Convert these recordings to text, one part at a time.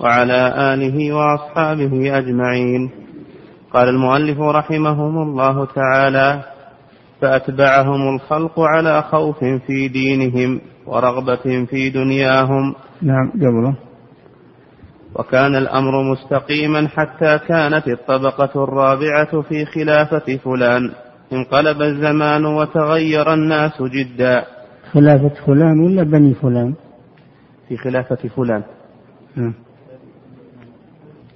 وعلى آله وأصحابه أجمعين. قال المؤلف رحمهم الله تعالى فأتبعهم الخلق على خوف في دينهم ورغبة في دنياهم. نعم قبله وكان الأمر مستقيما حتى كانت الطبقة الرابعة في خلافة فلان. انقلب الزمان وتغير الناس جدا. خلافة فلان ولا بني فلان؟ في خلافة فلان. نعم.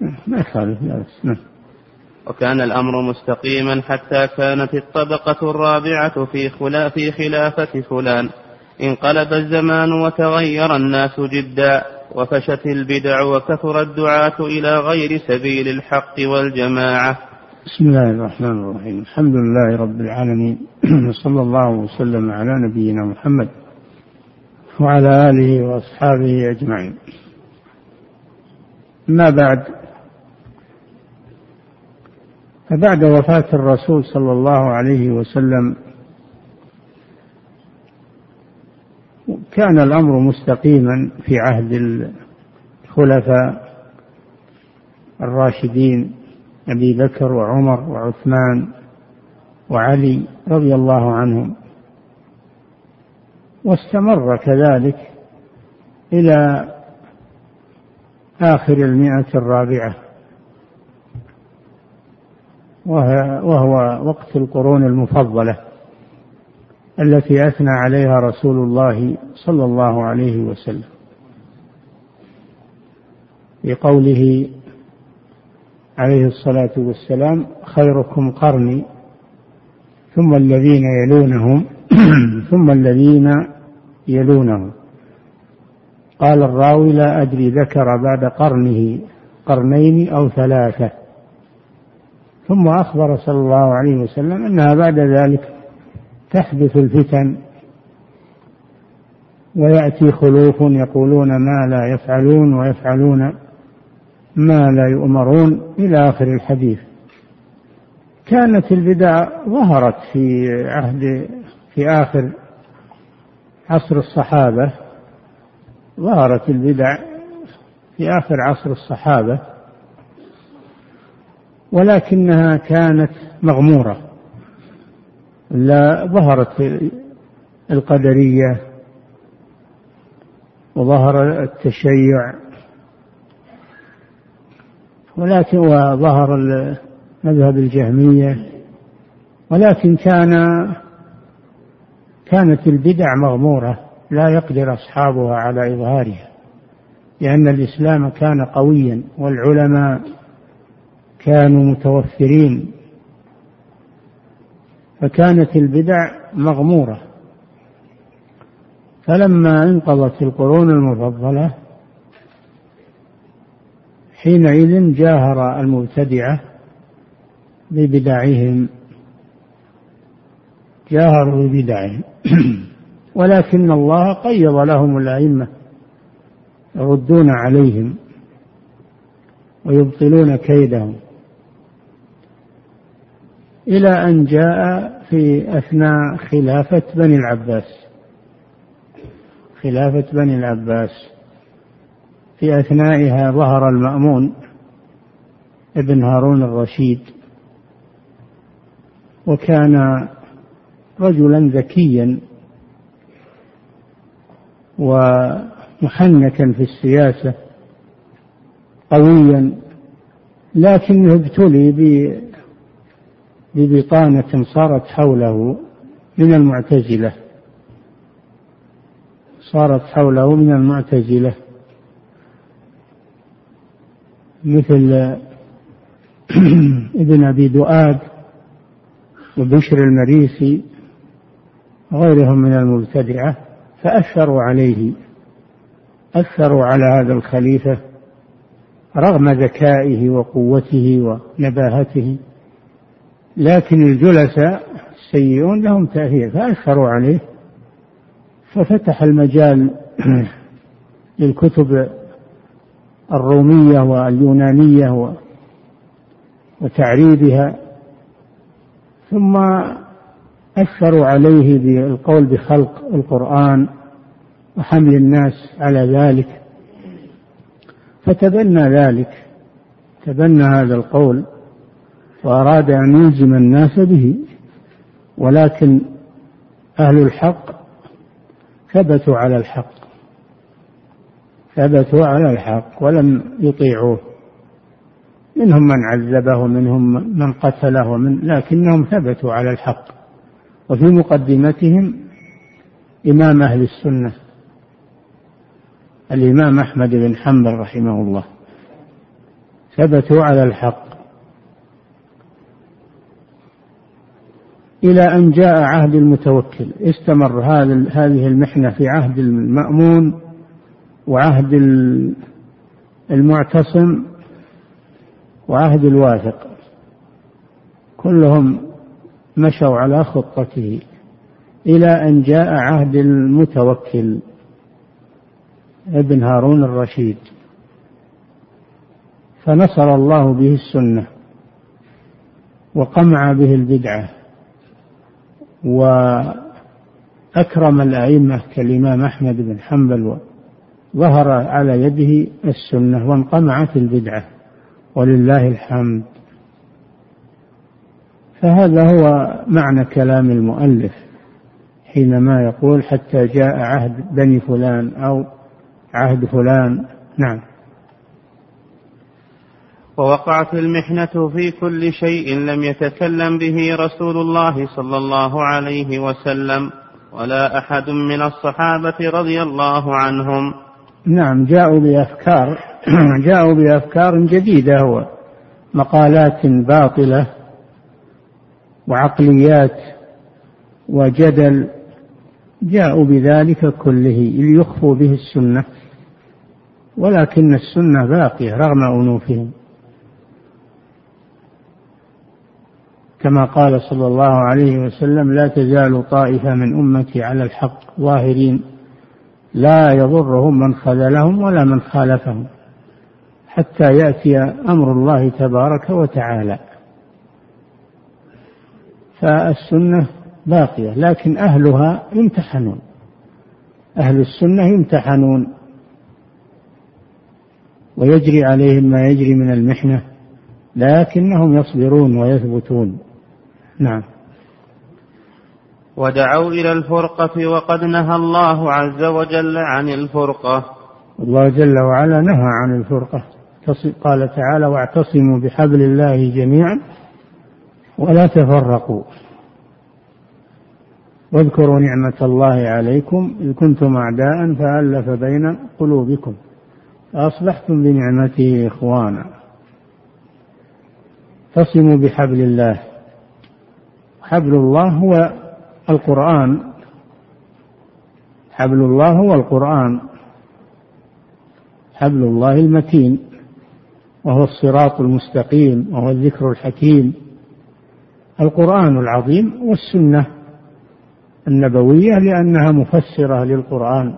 ما يخالف لا نعم. وكان الأمر مستقيما حتى كانت الطبقة الرابعة في, خلا في خلافة فلان. انقلب الزمان وتغير الناس جدا وفشت البدع وكثر الدعاة إلى غير سبيل الحق والجماعة. بسم الله الرحمن الرحيم. الحمد لله رب العالمين. وصلى الله وسلم على نبينا محمد وعلى آله وأصحابه أجمعين. ما بعد فبعد وفاة الرسول صلى الله عليه وسلم كان الأمر مستقيما في عهد الخلفاء الراشدين أبي بكر وعمر وعثمان وعلي رضي الله عنهم. واستمر كذلك إلى آخر المئة الرابعة. وهو وقت القرون المفضلة التي أثنى عليها رسول الله صلى الله عليه وسلم بقوله عليه الصلاة والسلام خيركم قرني ثم الذين يلونهم ثم الذين يلونهم قال الراوي لا أدري ذكر بعد قرنه قرنين أو ثلاثة ثم أخبر صلى الله عليه وسلم أنها بعد ذلك تحدث الفتن ويأتي خلوف يقولون ما لا يفعلون ويفعلون ما لا يؤمرون إلى آخر الحديث. كانت البدع ظهرت في عهد في آخر عصر الصحابة ظهرت البدع في آخر عصر الصحابة. ولكنها كانت مغمورة. لا ظهرت القدرية وظهر التشيع ولكن وظهر مذهب الجهمية. ولكن كان كانت البدع مغمورة لا يقدر أصحابها على إظهارها لأن الإسلام كان قويا والعلماء كانوا متوفرين. فكانت البدع مغمورة. فلما انقضت القرون المفضلة حينئذ جاهر المبتدعة ببدعهم. جاهروا ببدعهم. ولكن الله قيض لهم الأئمة يردون عليهم ويبطلون كيدهم. إلى أن جاء في أثناء خلافة بني العباس. خلافة بني العباس. في أثنائها ظهر المأمون ابن هارون الرشيد. وكان رجلا ذكيا ومحنكا في السياسة قويا لكنه ابتلي ببطانة صارت حوله من المعتزلة. صارت حوله من المعتزلة. مثل ابن أبي دؤاد وبشر المريسي وغيرهم من المبتدعة فأثروا عليه أثروا على هذا الخليفة رغم ذكائه وقوته ونباهته. لكن الجلساء السيئون لهم تأثير فأثروا عليه. ففتح المجال للكتب الرومية واليونانية وتعريبها. ثم أثروا عليه بالقول بخلق القرآن وحمل الناس على ذلك. فتبنى ذلك تبنى هذا القول. وأراد أن يلزم الناس به ولكن أهل الحق ثبتوا على الحق. ثبتوا على الحق ولم يطيعوه. منهم من عذبه ومنهم من قتله ومن لكنهم ثبتوا على الحق. وفي مقدمتهم إمام أهل السنة الإمام أحمد بن حنبل رحمه الله. ثبتوا على الحق. إلى أن جاء عهد المتوكل. استمر هذه المحنة في عهد المأمون وعهد المعتصم وعهد الواثق. كلهم مشوا على خطته إلى أن جاء عهد المتوكل ابن هارون الرشيد. فنصر الله به السنة وقمع به البدعة. وأكرم الأئمة كالإمام أحمد بن حنبل ظهر على يده السنة وانقمعت البدعة ولله الحمد. فهذا هو معنى كلام المؤلف حينما يقول حتى جاء عهد بني فلان أو عهد فلان. نعم. ووقعت المحنة في كل شيء لم يتكلم به رسول الله صلى الله عليه وسلم ولا أحد من الصحابة رضي الله عنهم. نعم جاءوا بأفكار جاءوا بأفكار جديدة هو. مقالات باطلة وعقليات وجدل جاءوا بذلك كله ليخفوا به السنة ولكن السنة باقية رغم أنوفهم. كما قال صلى الله عليه وسلم لا تزال طائفة من أمتي على الحق ظاهرين لا يضرهم من خذلهم ولا من خالفهم حتى يأتي أمر الله تبارك وتعالى. فالسنة باقية لكن أهلها يمتحنون أهل السنة يمتحنون ويجري عليهم ما يجري من المحنة لكنهم يصبرون ويثبتون. نعم. ودعوا إلى الفرقة وقد نهى الله عز وجل عن الفرقة. الله جل وعلا نهى عن الفرقة. قال تعالى واعتصموا بحبل الله جميعا ولا تفرقوا. واذكروا نعمة الله عليكم إذ كنتم أعداء فألف بين قلوبكم. فأصبحتم بنعمته إخوانا. اعتصموا بحبل الله. حبل الله هو القرآن. حبل الله هو القرآن. حبل الله المتين وهو الصراط المستقيم وهو الذكر الحكيم. القرآن العظيم والسنة النبوية لأنها مفسرة للقرآن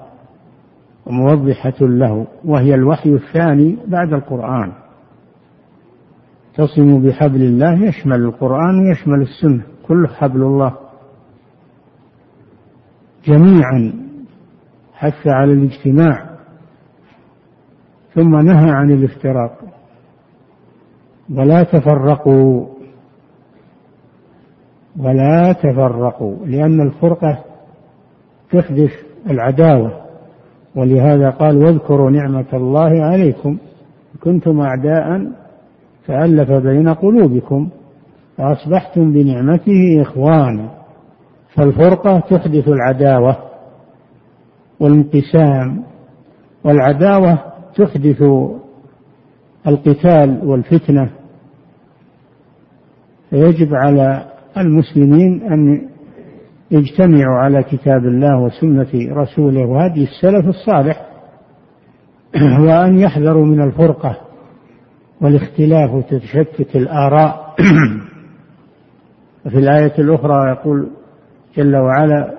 وموضحة له وهي الوحي الثاني بعد القرآن. تصم بحبل الله يشمل القرآن ويشمل السنة. كله حبل الله. جميعا حث على الاجتماع ثم نهى عن الافتراق. ولا تفرقوا ولا تفرقوا لأن الفرقة تحدث العداوة. ولهذا قال واذكروا نعمة الله عليكم كنتم أعداء فألف بين قلوبكم. فأصبحتم بنعمته إخوانا فالفرقة تحدث العداوة والانقسام والعداوة تحدث القتال والفتنة. فيجب على المسلمين أن يجتمعوا على كتاب الله وسنة رسوله وهدي السلف الصالح وأن يحذروا من الفرقة والاختلاف وتتشتت الآراء. وفي الآية الأخرى يقول جل وعلا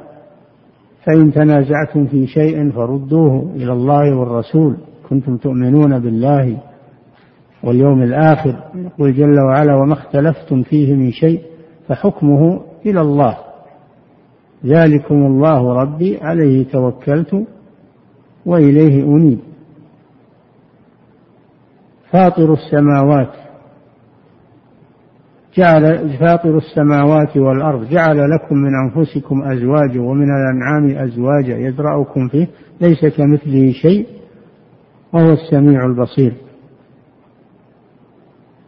فإن تنازعتم في شيء فردوه إلى الله والرسول كنتم تؤمنون بالله واليوم الآخر. يقول جل وعلا وما اختلفتم فيه من شيء فحكمه إلى الله. ذلكم الله ربي عليه توكلت وإليه أنيب. فاطر السماوات جعل فاطر السماوات والأرض جعل لكم من أنفسكم أزواجا ومن الأنعام أزواجا يزرعكم فيه ليس كمثله شيء وهو السميع البصير.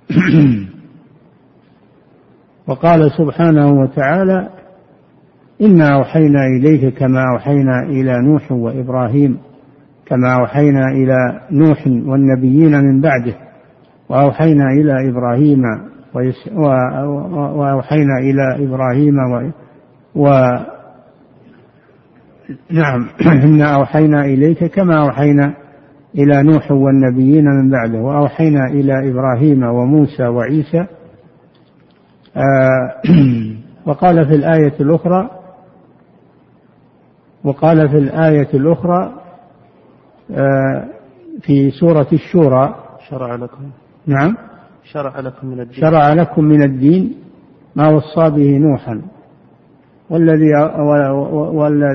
وقال سبحانه وتعالى إنا أوحينا إليك كما أوحينا إلى نوح وإبراهيم كما أوحينا إلى نوح والنبيين من بعده وأوحينا إلى إبراهيم وأوحينا إلى إبراهيم و, و نعم إنا أوحينا إليك كما أوحينا إلى نوح والنبيين من بعده وأوحينا إلى إبراهيم وموسى وعيسى. آه وقال في الآية الأخرى وقال في الآية الأخرى آه في سورة الشورى. شرع لكم. نعم. شرع لكم من الدين. شرع لكم من الدين ما وصى به نوحا والذي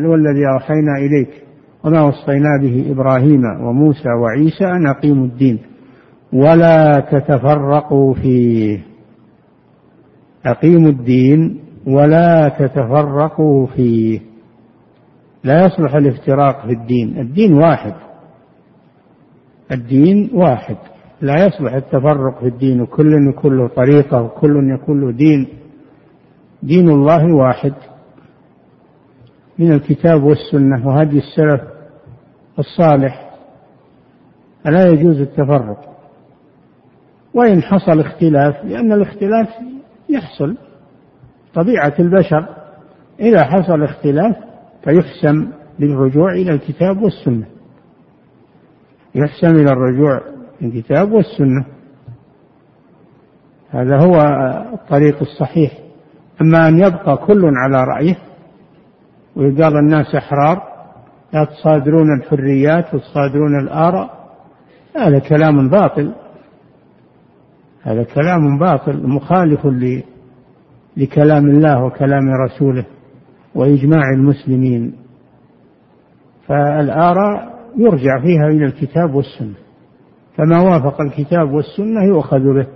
والذي أوحينا إليك وما وصينا به إبراهيم وموسى وعيسى أن أقيموا الدين. ولا تتفرقوا فيه. أقيموا الدين ولا تتفرقوا فيه. لا يصلح الافتراق في الدين. الدين واحد. الدين واحد. لا يصلح التفرق في الدين وكل يكون له طريقة وكل يكون له دين. دين الله واحد. من الكتاب والسنة وهدي السلف الصالح. فلا يجوز التفرق؟ وإن حصل اختلاف لأن الاختلاف يحصل. طبيعة البشر إذا حصل اختلاف فيحسم بالرجوع إلى الكتاب والسنة. يحسم إلى الرجوع الكتاب والسنة. هذا هو الطريق الصحيح. أما أن يبقى كل على رأيه ويقال الناس أحرار لا تصادرون الحريات وتصادرون الآراء هذا كلام باطل. هذا كلام باطل مخالف لكلام الله وكلام رسوله وإجماع المسلمين. فالآراء يرجع فيها إلى الكتاب والسنة. فما وافق الكتاب والسنة يؤخذ به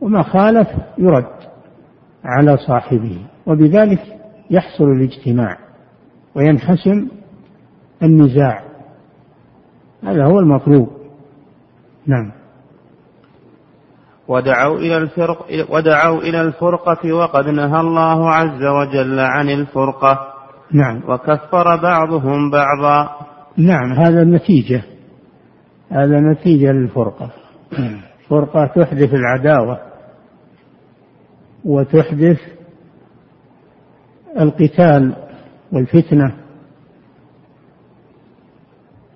وما خالف يرد على صاحبه وبذلك يحصل الاجتماع وينحسم النزاع. هذا هو المطلوب. نعم. ودعوا إلى الفرق ودعوا إلى الفرقة وقد نهى الله عز وجل عن الفرقة. نعم. وكفر بعضهم بعضا. نعم هذا النتيجة. هذا نتيجة للفرقة. فرقة تحدث العداوة وتحدث القتال والفتنة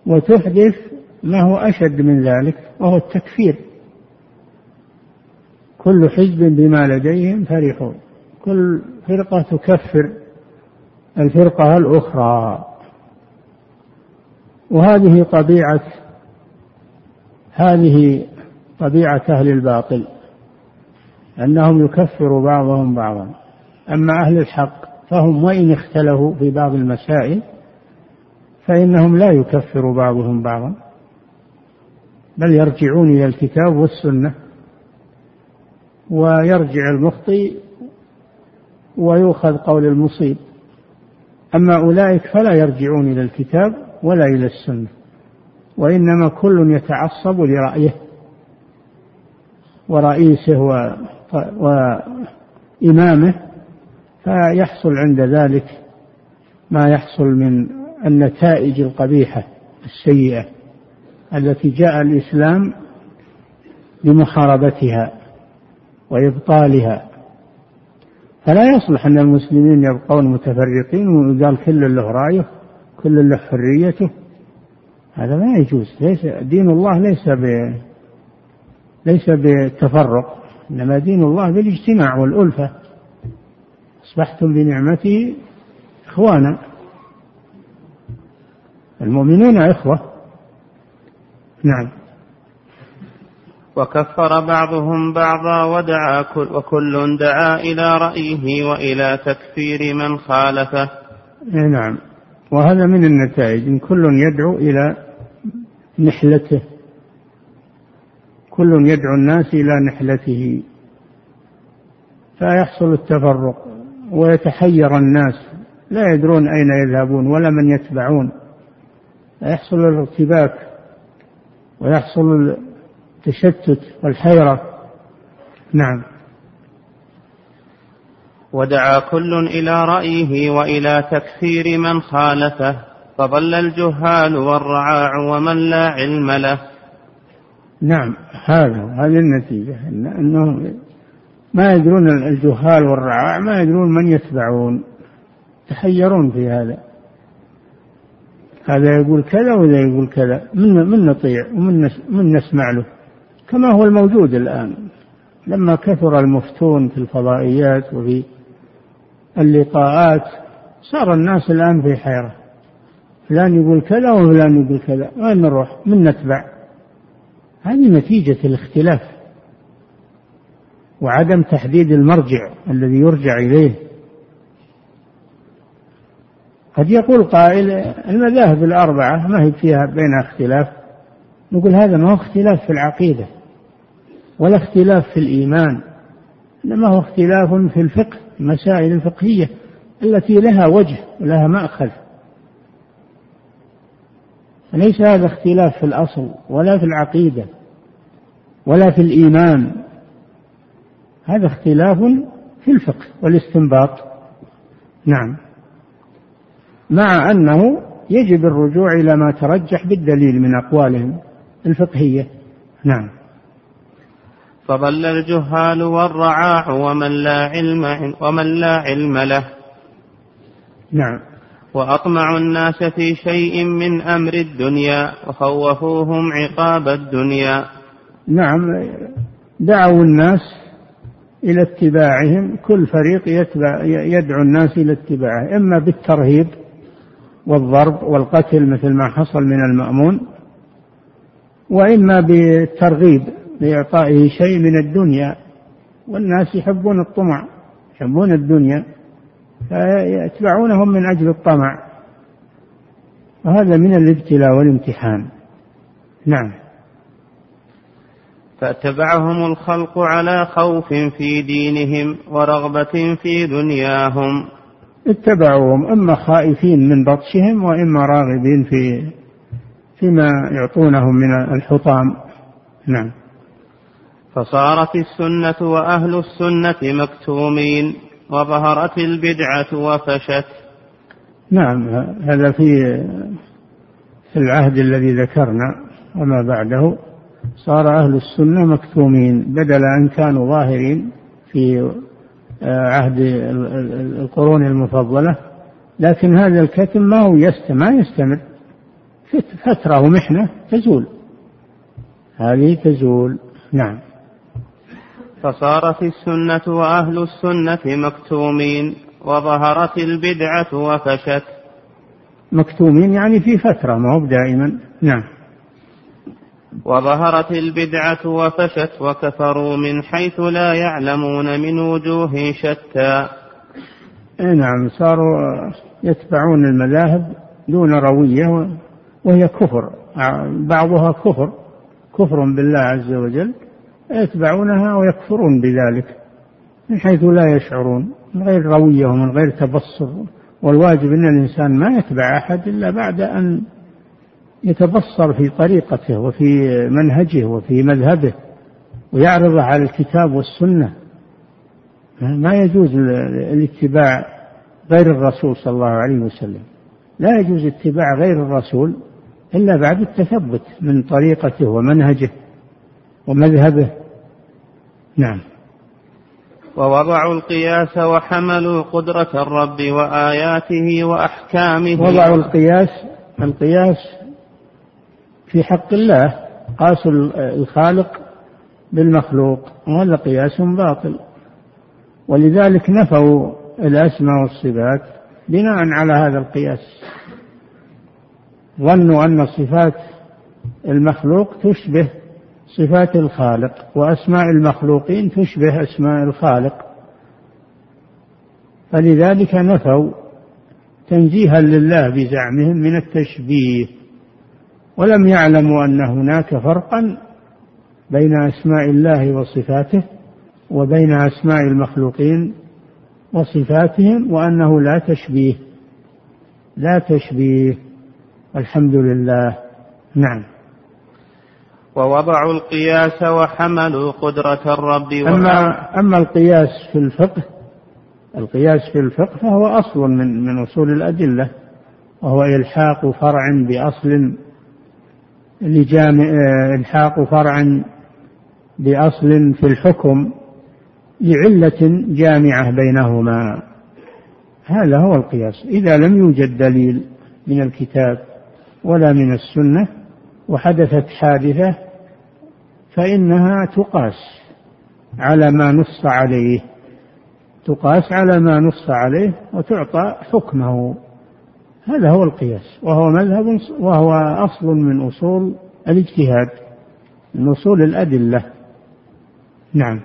وتحدث ما هو أشد من ذلك وهو التكفير. كل حزب بما لديهم فرحون. كل فرقة تكفر الفرقة الأخرى. وهذه طبيعة هذه طبيعة أهل الباطل أنهم يكفر بعضهم بعضا. أما أهل الحق فهم وإن اختلفوا في بعض المسائل فإنهم لا يكفر بعضهم بعضا بل يرجعون إلى الكتاب والسنة ويرجع المخطئ ويؤخذ قول المصيب. أما أولئك فلا يرجعون إلى الكتاب ولا إلى السنة. وإنما كل يتعصب لرأيه ورئيسه. وإمامه فيحصل عند ذلك ما يحصل من النتائج القبيحة السيئة التي جاء الإسلام لمحاربتها وإبطالها فلا يصلح أن المسلمين يبقون متفرقين ويقال كل له رأيه كل له حريته هذا ما يجوز. ليس دين الله ليس ب ليس بالتفرق إنما دين الله بالاجتماع والألفة. أصبحتم بنعمته إخوانا. المؤمنون إخوة. نعم. وكفر بعضهم بعضا ودعا كل وكل دعا إلى رأيه وإلى تكفير من خالفه. نعم. وهذا من النتائج إن كل يدعو إلى نحلته. كل يدعو الناس إلى نحلته. فيحصل التفرق ويتحير الناس. لا يدرون أين يذهبون ولا من يتبعون. فيحصل الارتباك ويحصل التشتت والحيرة. نعم. ودعا كل إلى رأيه وإلى تكفير من خالفه. فضل الجهال والرعاع ومن لا علم له. نعم هذا هذه النتيجة. أنه ما يدرون الجهال والرعاع ما يدرون من يتبعون. تحيرون في هذا. هذا يقول كذا وذا يقول كذا. من من نطيع ومن من نسمع له؟ كما هو الموجود الآن. لما كثر المفتون في الفضائيات وفي اللقاءات صار الناس الآن في حيرة. فلان يقول كذا وفلان يقول كذا. وين نروح من نتبع. هذه نتيجة الاختلاف وعدم تحديد المرجع الذي يرجع إليه. قد يقول قائل المذاهب الأربعة ما هي فيها بينها اختلاف؟ نقول هذا ما هو اختلاف في العقيدة ولا اختلاف في الإيمان إنما هو اختلاف في الفقه المسائل الفقهية التي لها وجه ولها مأخذ. ليس هذا اختلاف في الأصل ولا في العقيدة ولا في الإيمان. هذا اختلاف في الفقه والاستنباط. نعم. مع أنه يجب الرجوع إلى ما ترجح بالدليل من أقوالهم الفقهية. نعم. فضل الجهال والرعاع ومن لا علم ومن لا علم له. نعم. وأطمعوا الناس في شيء من أمر الدنيا وخوفوهم عقاب الدنيا. نعم دعوا الناس إلى اتباعهم كل فريق يتبع يدعو الناس إلى اتباعه إما بالترهيب والضرب والقتل مثل ما حصل من المأمون وإما بالترغيب بإعطائه شيء من الدنيا. والناس يحبون الطمع يحبون الدنيا. فيتبعونهم من أجل الطمع. وهذا من الابتلاء والامتحان. نعم. فاتبعهم الخلق على خوف في دينهم ورغبة في دنياهم. اتبعوهم إما خائفين من بطشهم وإما راغبين في فيما يعطونهم من الحطام. نعم. فصارت السنة وأهل السنة مكتومين. وظهرت البدعة وفشت. نعم هذا في في العهد الذي ذكرنا وما بعده صار أهل السنة مكتومين بدل أن كانوا ظاهرين في عهد القرون المفضلة لكن هذا الكتم ما هو يستمر ما يستمر. فترة ومحنة تزول. هذه تزول. نعم. فصارت السنة وأهل السنة مكتومين وظهرت البدعة وفشت. مكتومين يعني في فترة ما هو دائما نعم. وظهرت البدعة وفشت وكفروا من حيث لا يعلمون من وجوه شتى. نعم صاروا يتبعون المذاهب دون روية وهي كفر. بعضها كفر كفر بالله عز وجل. يتبعونها ويكفرون بذلك من حيث لا يشعرون من غير روية ومن غير تبصر. والواجب أن الإنسان ما يتبع أحد إلا بعد أن يتبصر في طريقته وفي منهجه وفي مذهبه ويعرضه على الكتاب والسنة. ما يجوز الاتباع غير الرسول صلى الله عليه وسلم. لا يجوز اتباع غير الرسول إلا بعد التثبت من طريقته ومنهجه. ومذهبه. نعم. ووضعوا القياس وحملوا قدرة الرب وآياته وأحكامه. وضعوا القياس القياس في حق الله قاسوا الخالق بالمخلوق وهذا قياس باطل. ولذلك نفوا الأسماء والصفات بناء على هذا القياس. ظنوا أن صفات المخلوق تشبه صفات الخالق وأسماء المخلوقين تشبه أسماء الخالق. فلذلك نفوا تنزيها لله بزعمهم من التشبيه ولم يعلموا أن هناك فرقا بين أسماء الله وصفاته وبين أسماء المخلوقين وصفاتهم وأنه لا تشبيه لا تشبيه. الحمد لله. نعم. ووضعوا القياس وحملوا قدرة الرب أما, أما القياس في الفقه القياس في الفقه فهو أصل من من أصول الأدلة وهو إلحاق فرع بأصل لجامع إلحاق فرع بأصل في الحكم لعلة جامعة بينهما. هذا هو القياس. إذا لم يوجد دليل من الكتاب ولا من السنة وحدثت حادثة فإنها تقاس على ما نص عليه تقاس على ما نص عليه وتعطى حكمه هذا هو القياس وهو مذهب وهو أصل من أصول الاجتهاد من أصول الأدلة. نعم.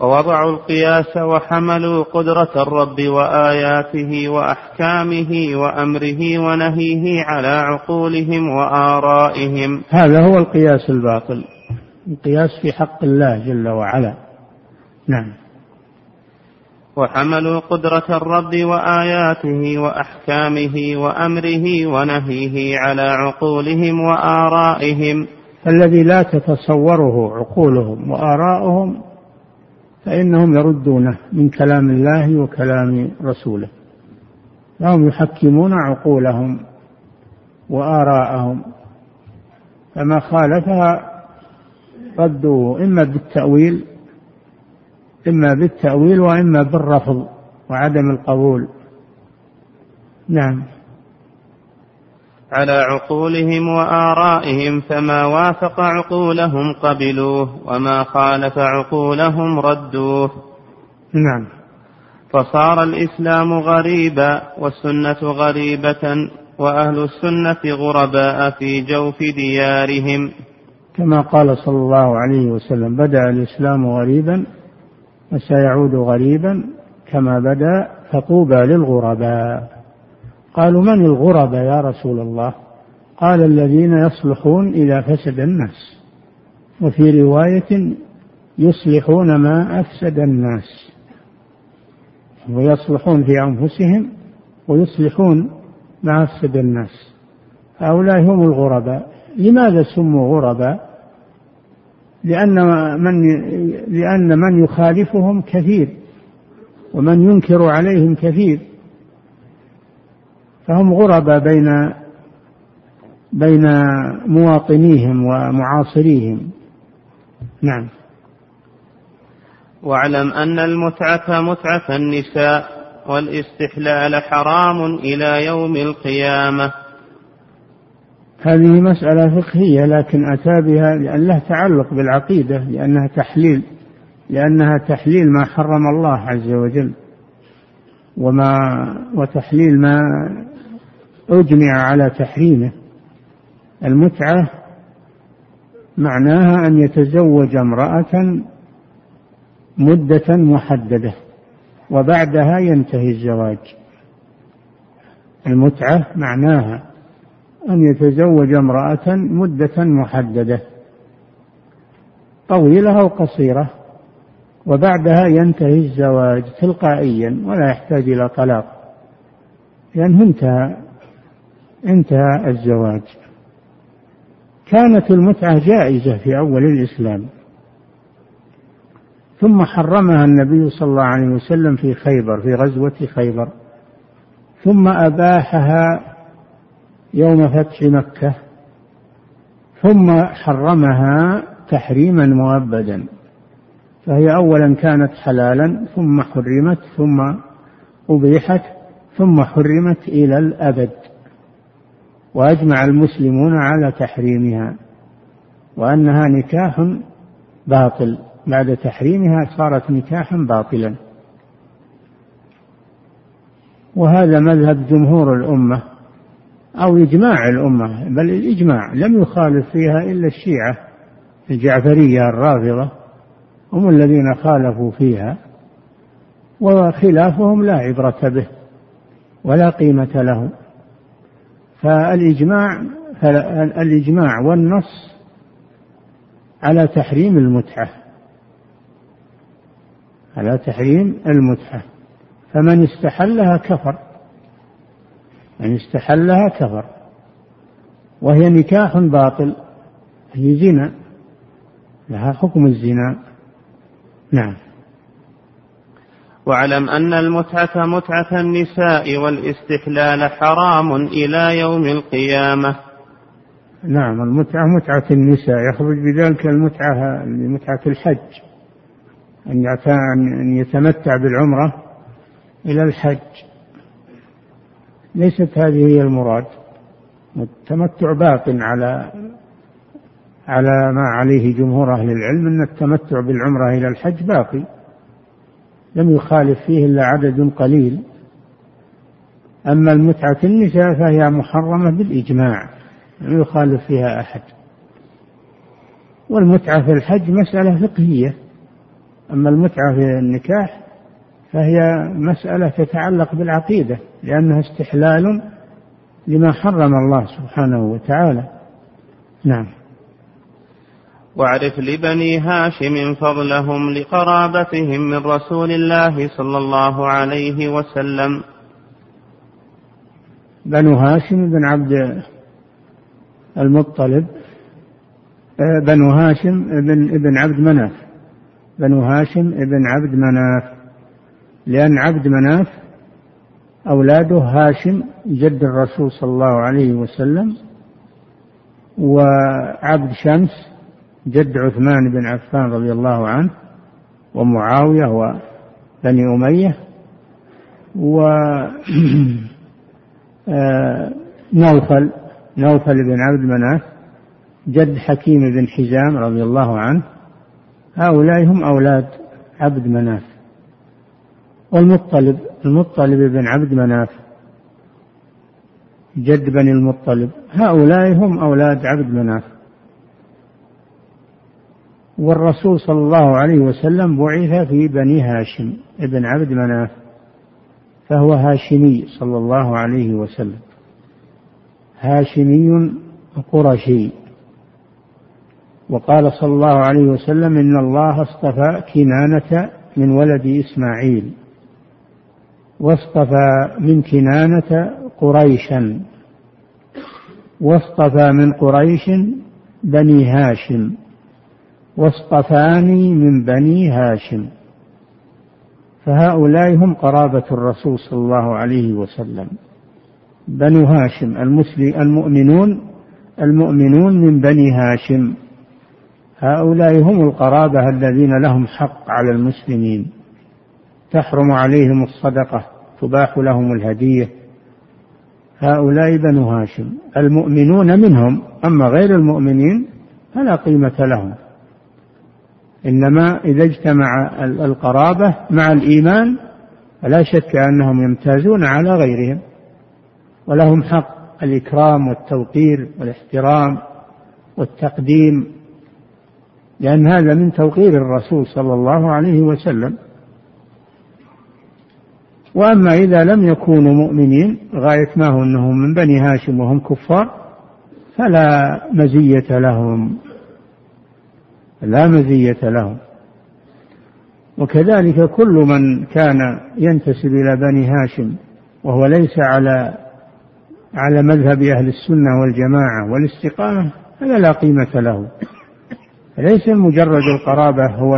ووضعوا القياس وحملوا قدرة الرب وآياته وأحكامه وأمره ونهيه على عقولهم وآرائهم. هذا هو القياس الباطل القياس في حق الله جل وعلا. نعم. وحملوا قدرة الرب وآياته وأحكامه وأمره ونهيه على عقولهم وآرائهم. الذي لا تتصوره عقولهم وآراؤهم فإنهم يردونه من كلام الله وكلام رسوله. فهم يحكمون عقولهم وآراءهم. فما خالفها ردوه إما بالتأويل إما بالتأويل وإما بالرفض وعدم القبول. نعم. على عقولهم وآرائهم فما وافق عقولهم قبلوه وما خالف عقولهم ردوه. نعم. فصار الإسلام غريبا والسنة غريبة وأهل السنة غرباء في جوف ديارهم. كما قال صلى الله عليه وسلم بدأ الإسلام غريبا وسيعود غريبا كما بدأ فطوبى للغرباء. قالوا من الغرباء يا رسول الله؟ قال الذين يصلحون إذا فسد الناس. وفي رواية يصلحون ما أفسد الناس. ويصلحون في أنفسهم ويصلحون ما أفسد الناس. هؤلاء هم الغرباء لماذا سموا غرباء لأن من لأن من يخالفهم كثير ومن ينكر عليهم كثير. فهم غرباء بين بين مواطنيهم ومعاصريهم. نعم. واعلم أن المتعة متعة النساء والاستحلال حرام إلى يوم القيامة. هذه مسألة فقهية لكن أتى بها لأن لها تعلق بالعقيدة لأنها تحليل لأنها تحليل ما حرم الله عز وجل. وما وتحليل ما أجمع على تحريمه. المتعة معناها أن يتزوج امرأة مدة محددة وبعدها ينتهي الزواج. المتعة معناها أن يتزوج امرأة مدة محددة طويلة أو قصيرة. وبعدها ينتهي الزواج تلقائيا ولا يحتاج إلى طلاق. لأنه انتهى انتهى الزواج. كانت المتعة جائزة في أول الإسلام. ثم حرمها النبي صلى الله عليه وسلم في خيبر في غزوة خيبر. ثم أباحها يوم فتح مكة. ثم حرمها تحريما مؤبدا. فهي أولا كانت حلالا ثم حرمت ثم أبيحت ثم حرمت إلى الأبد. وأجمع المسلمون على تحريمها وأنها نكاح باطل. بعد تحريمها صارت نكاحا باطلا. وهذا مذهب جمهور الأمة أو إجماع الأمة بل الإجماع لم يخالف فيها إلا الشيعة الجعفرية الرافضة. هم الذين خالفوا فيها وخلافهم لا عبرة به ولا قيمة له. فالإجماع فالإجماع والنص على تحريم المتعة على تحريم المتعة. فمن استحلها كفر من استحلها كفر وهي نكاح باطل هي زنا لها حكم الزنا. نعم. واعلم أن المتعة متعة النساء والاستحلال حرام إلى يوم القيامة. نعم المتعة متعة النساء. يخرج بذلك المتعة متعة الحج. أن يتمتع بالعمرة إلى الحج. ليست هذه هي المراد. التمتع باق على على ما عليه جمهور أهل العلم أن التمتع بالعمرة إلى الحج باقي. لم يخالف فيه إلا عدد قليل. أما المتعة النساء فهي محرمة بالإجماع لم يخالف فيها أحد. والمتعة في الحج مسألة فقهية. أما المتعة في النكاح فهي مسألة تتعلق بالعقيدة لأنها استحلال لما حرم الله سبحانه وتعالى. نعم. واعرف لبني هاشم فضلهم لقرابتهم من رسول الله صلى الله عليه وسلم. بنو هاشم بن عبد المطلب آه، بنو هاشم بن ابن عبد مناف. بنو هاشم ابن عبد مناف. لأن عبد مناف أولاده هاشم جد الرسول صلى الله عليه وسلم وعبد شمس جد عثمان بن عفان رضي الله عنه ومعاوية وبني أمية و آه، نوفل نوفل بن عبد مناف جد حكيم بن حزام رضي الله عنه هؤلاء هم أولاد عبد مناف. والمطلب المطلب بن عبد مناف جد بني المطلب هؤلاء هم أولاد عبد مناف. والرسول صلى الله عليه وسلم بعث في بني هاشم ابن عبد مناف فهو هاشمي صلى الله عليه وسلم. هاشمي قرشي. وقال صلى الله عليه وسلم إن الله اصطفى كنانة من ولد إسماعيل واصطفى من كنانة قريشا واصطفى من قريش بني هاشم. واصطفاني من بني هاشم. فهؤلاء هم قرابة الرسول صلى الله عليه وسلم. بنو هاشم المسلم المؤمنون المؤمنون من بني هاشم. هؤلاء هم القرابة الذين لهم حق على المسلمين. تحرم عليهم الصدقة تباح لهم الهدية. هؤلاء بنو هاشم المؤمنون منهم أما غير المؤمنين فلا قيمة لهم. إنما إذا اجتمع القرابة مع الإيمان فلا شك أنهم يمتازون على غيرهم ولهم حق الإكرام والتوقير والاحترام والتقديم لأن هذا من توقير الرسول صلى الله عليه وسلم. وأما إذا لم يكونوا مؤمنين غاية ما هو أنهم من بني هاشم وهم كفار فلا مزية لهم. لا مزية لهم. وكذلك كل من كان ينتسب إلى بني هاشم وهو ليس على على مذهب أهل السنة والجماعة والاستقامة هذا لا قيمة له. ليس مجرد القرابة هو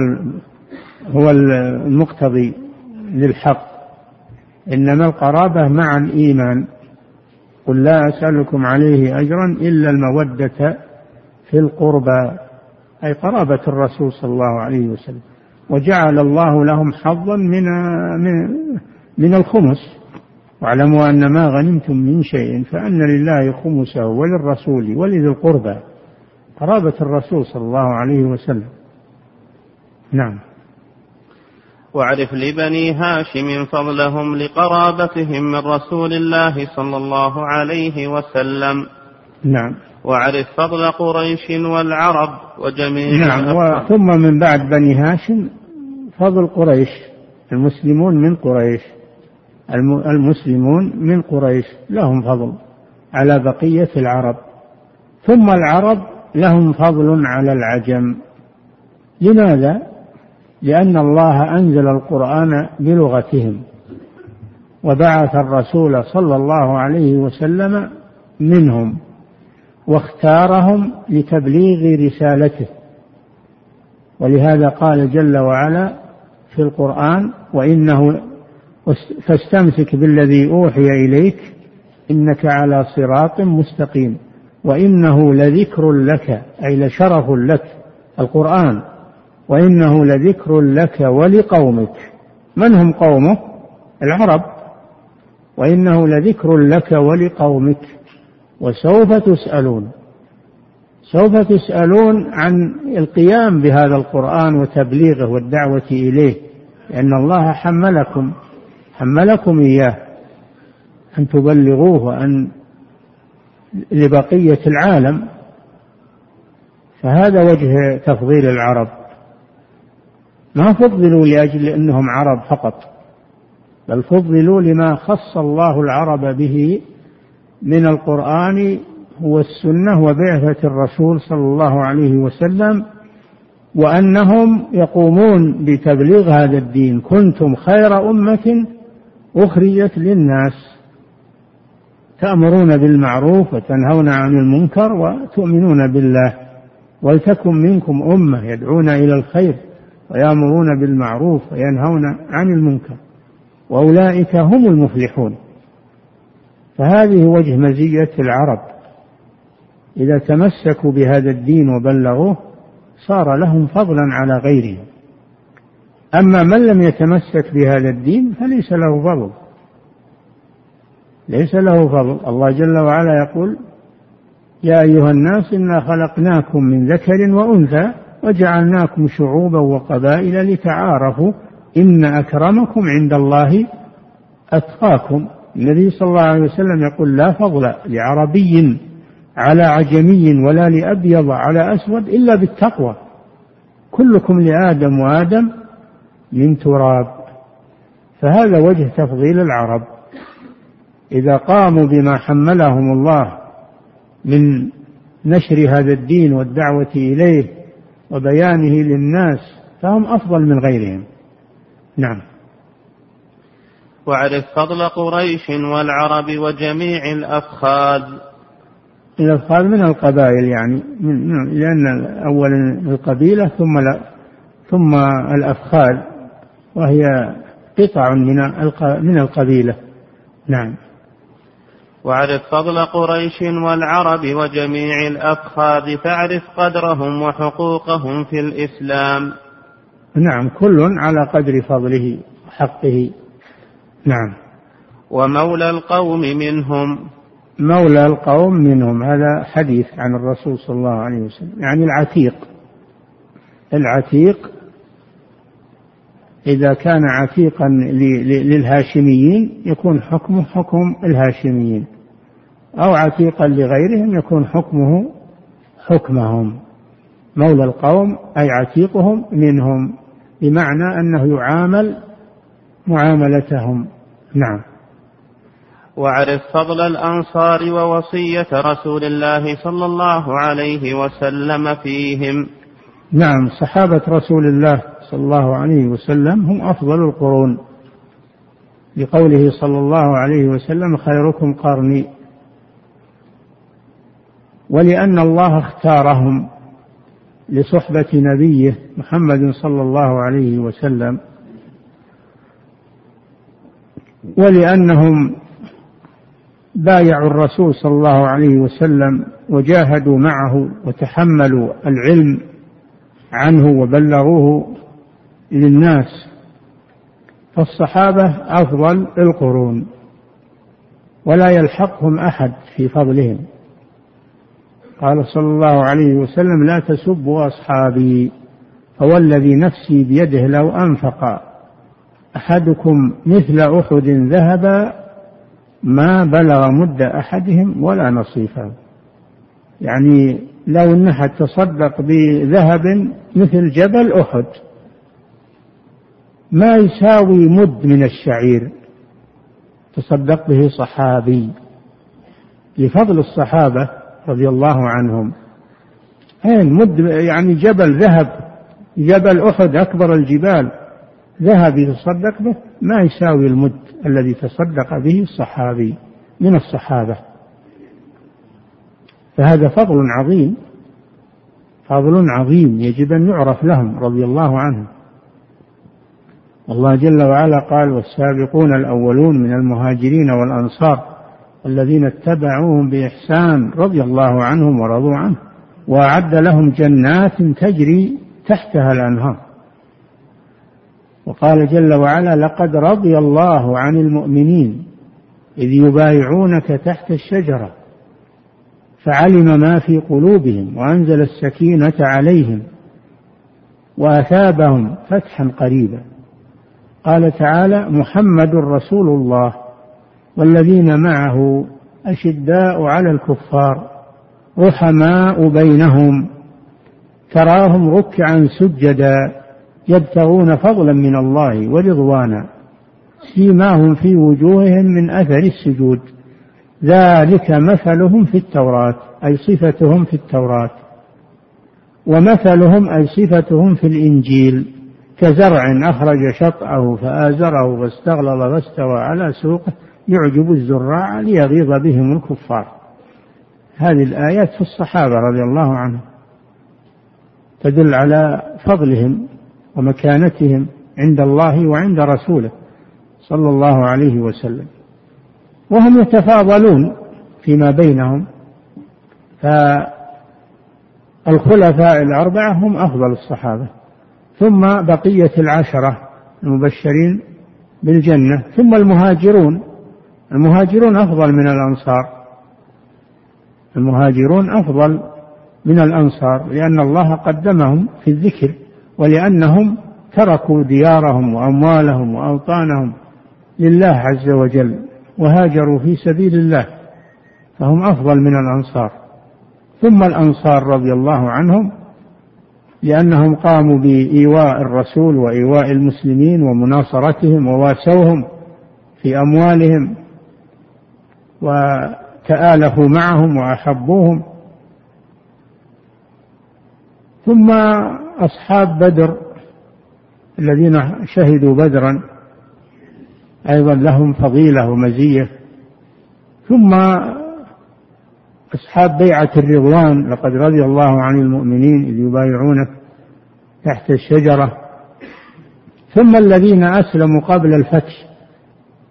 هو المقتضي للحق. إنما القرابة مع الإيمان. قل لا أسألكم عليه أجرا إلا المودة في القربى. أي قرابة الرسول صلى الله عليه وسلم. وجعل الله لهم حظا من من, من الخمس. واعلموا أن ما غنمتم من شيء فأن لله خمسه وللرسول ولذي القربى. قرابة الرسول صلى الله عليه وسلم. نعم. واعرف لبني هاشم فضلهم لقرابتهم من رسول الله صلى الله عليه وسلم. نعم. واعرف فضل قريش والعرب وجميع نعم ثم من بعد بني هاشم فضل قريش المسلمون من قريش المسلمون من قريش لهم فضل على بقية العرب. ثم العرب لهم فضل على العجم. لماذا؟ لأن الله أنزل القرآن بلغتهم وبعث الرسول صلى الله عليه وسلم منهم. واختارهم لتبليغ رسالته. ولهذا قال جل وعلا في القرآن وإنه فاستمسك بالذي أوحي إليك إنك على صراط مستقيم وإنه لذكر لك أي لشرف لك القرآن. وإنه لذكر لك ولقومك. من هم قومه؟ العرب. وإنه لذكر لك ولقومك. وسوف تسألون. سوف تسألون عن القيام بهذا القرآن وتبليغه والدعوة إليه لأن الله حملكم حملكم إياه أن تبلغوه وأن لبقية العالم. فهذا وجه تفضيل العرب. ما فضلوا لأجل أنهم عرب فقط بل فضلوا لما خص الله العرب به من القرآن والسنة وبعثة الرسول صلى الله عليه وسلم وأنهم يقومون بتبليغ هذا الدين. كنتم خير أمة أخرجت للناس. تأمرون بالمعروف وتنهون عن المنكر وتؤمنون بالله. ولتكن منكم أمة يدعون إلى الخير ويأمرون بالمعروف وينهون عن المنكر. وأولئك هم المفلحون. فهذه وجه مزية العرب. إذا تمسكوا بهذا الدين وبلغوه صار لهم فضلا على غيرهم. أما من لم يتمسك بهذا الدين فليس له فضل. ليس له فضل. الله جل وعلا يقول يا أيها الناس إنا خلقناكم من ذكر وأنثى وجعلناكم شعوبا وقبائل لتعارفوا إن أكرمكم عند الله أتقاكم. النبي صلى الله عليه وسلم يقول لا فضل لعربي على عجمي ولا لأبيض على أسود إلا بالتقوى. كلكم لآدم وآدم من تراب. فهذا وجه تفضيل العرب. إذا قاموا بما حملهم الله من نشر هذا الدين والدعوة إليه وبيانه للناس فهم أفضل من غيرهم. نعم. واعرف فضل قريش والعرب وجميع الأفخاذ. الأفخاذ من القبائل يعني من لأن أولا القبيلة ثم ثم الأفخاذ وهي قطع من من القبيلة. نعم. واعرف فضل قريش والعرب وجميع الأفخاذ فاعرف قدرهم وحقوقهم في الإسلام. نعم كل على قدر فضله وحقه. نعم. ومولى القوم منهم. مولى القوم منهم هذا حديث عن الرسول صلى الله عليه وسلم يعني العتيق. العتيق إذا كان عتيقا للهاشميين يكون حكمه حكم الهاشميين أو عتيقا لغيرهم يكون حكمه حكمهم. مولى القوم أي عتيقهم منهم بمعنى أنه يعامل معاملتهم. نعم. واعرف فضل الأنصار ووصية رسول الله صلى الله عليه وسلم فيهم. نعم صحابة رسول الله صلى الله عليه وسلم هم أفضل القرون. لقوله صلى الله عليه وسلم خيركم قرني. ولأن الله اختارهم لصحبة نبيه محمد صلى الله عليه وسلم. ولأنهم بايعوا الرسول صلى الله عليه وسلم وجاهدوا معه وتحملوا العلم عنه وبلغوه للناس فالصحابة أفضل القرون ولا يلحقهم أحد في فضلهم. قال صلى الله عليه وسلم لا تسبوا أصحابي فوالذي نفسي بيده لو أنفق أحدكم مثل أحد ذهبا ما بلغ مد أحدهم ولا نصيفه. يعني لو أن أحد تصدق بذهب مثل جبل أحد ما يساوي مد من الشعير. تصدق به صحابي. لفضل الصحابة رضي الله عنهم. أين مد يعني جبل ذهب جبل أحد أكبر الجبال. ذهب يتصدق به ما يساوي المد الذي تصدق به الصحابي من الصحابة. فهذا فضل عظيم فضل عظيم يجب أن يعرف لهم رضي الله عنهم. الله جل وعلا قال والسابقون الأولون من المهاجرين والأنصار الذين اتبعوهم بإحسان رضي الله عنهم ورضوا عنه وأعد لهم جنات تجري تحتها الأنهار. وقال جل وعلا لقد رضي الله عن المؤمنين إذ يبايعونك تحت الشجرة فعلم ما في قلوبهم وأنزل السكينة عليهم وأثابهم فتحا قريبا. قال تعالى محمد رسول الله والذين معه أشداء على الكفار رحماء بينهم تراهم ركعا سجدا يبتغون فضلا من الله ورضوانا سيماهم في وجوههم من أثر السجود. ذلك مثلهم في التوراة أي صفتهم في التوراة. ومثلهم أي صفتهم في الإنجيل كزرع أخرج شطأه فآزره فاستغلظ فاستوى على سوقه يعجب الزراع ليغيظ بهم الكفار. هذه الآيات في الصحابة رضي الله عنهم تدل على فضلهم ومكانتهم عند الله وعند رسوله صلى الله عليه وسلم. وهم يتفاضلون فيما بينهم فالخلفاء الأربعة هم أفضل الصحابة. ثم بقية العشرة المبشرين بالجنة ثم المهاجرون. المهاجرون أفضل من الأنصار. المهاجرون أفضل من الأنصار لأن الله قدمهم في الذكر. ولأنهم تركوا ديارهم وأموالهم وأوطانهم لله عز وجل وهاجروا في سبيل الله فهم أفضل من الأنصار. ثم الأنصار رضي الله عنهم لأنهم قاموا بإيواء الرسول وإيواء المسلمين ومناصرتهم وواسوهم في أموالهم وتآلفوا معهم وأحبوهم. ثم أصحاب بدر الذين شهدوا بدرا أيضا لهم فضيلة ومزية. ثم أصحاب بيعة الرضوان لقد رضي الله عن المؤمنين إذ يبايعونك تحت الشجرة. ثم الذين أسلموا قبل الفتح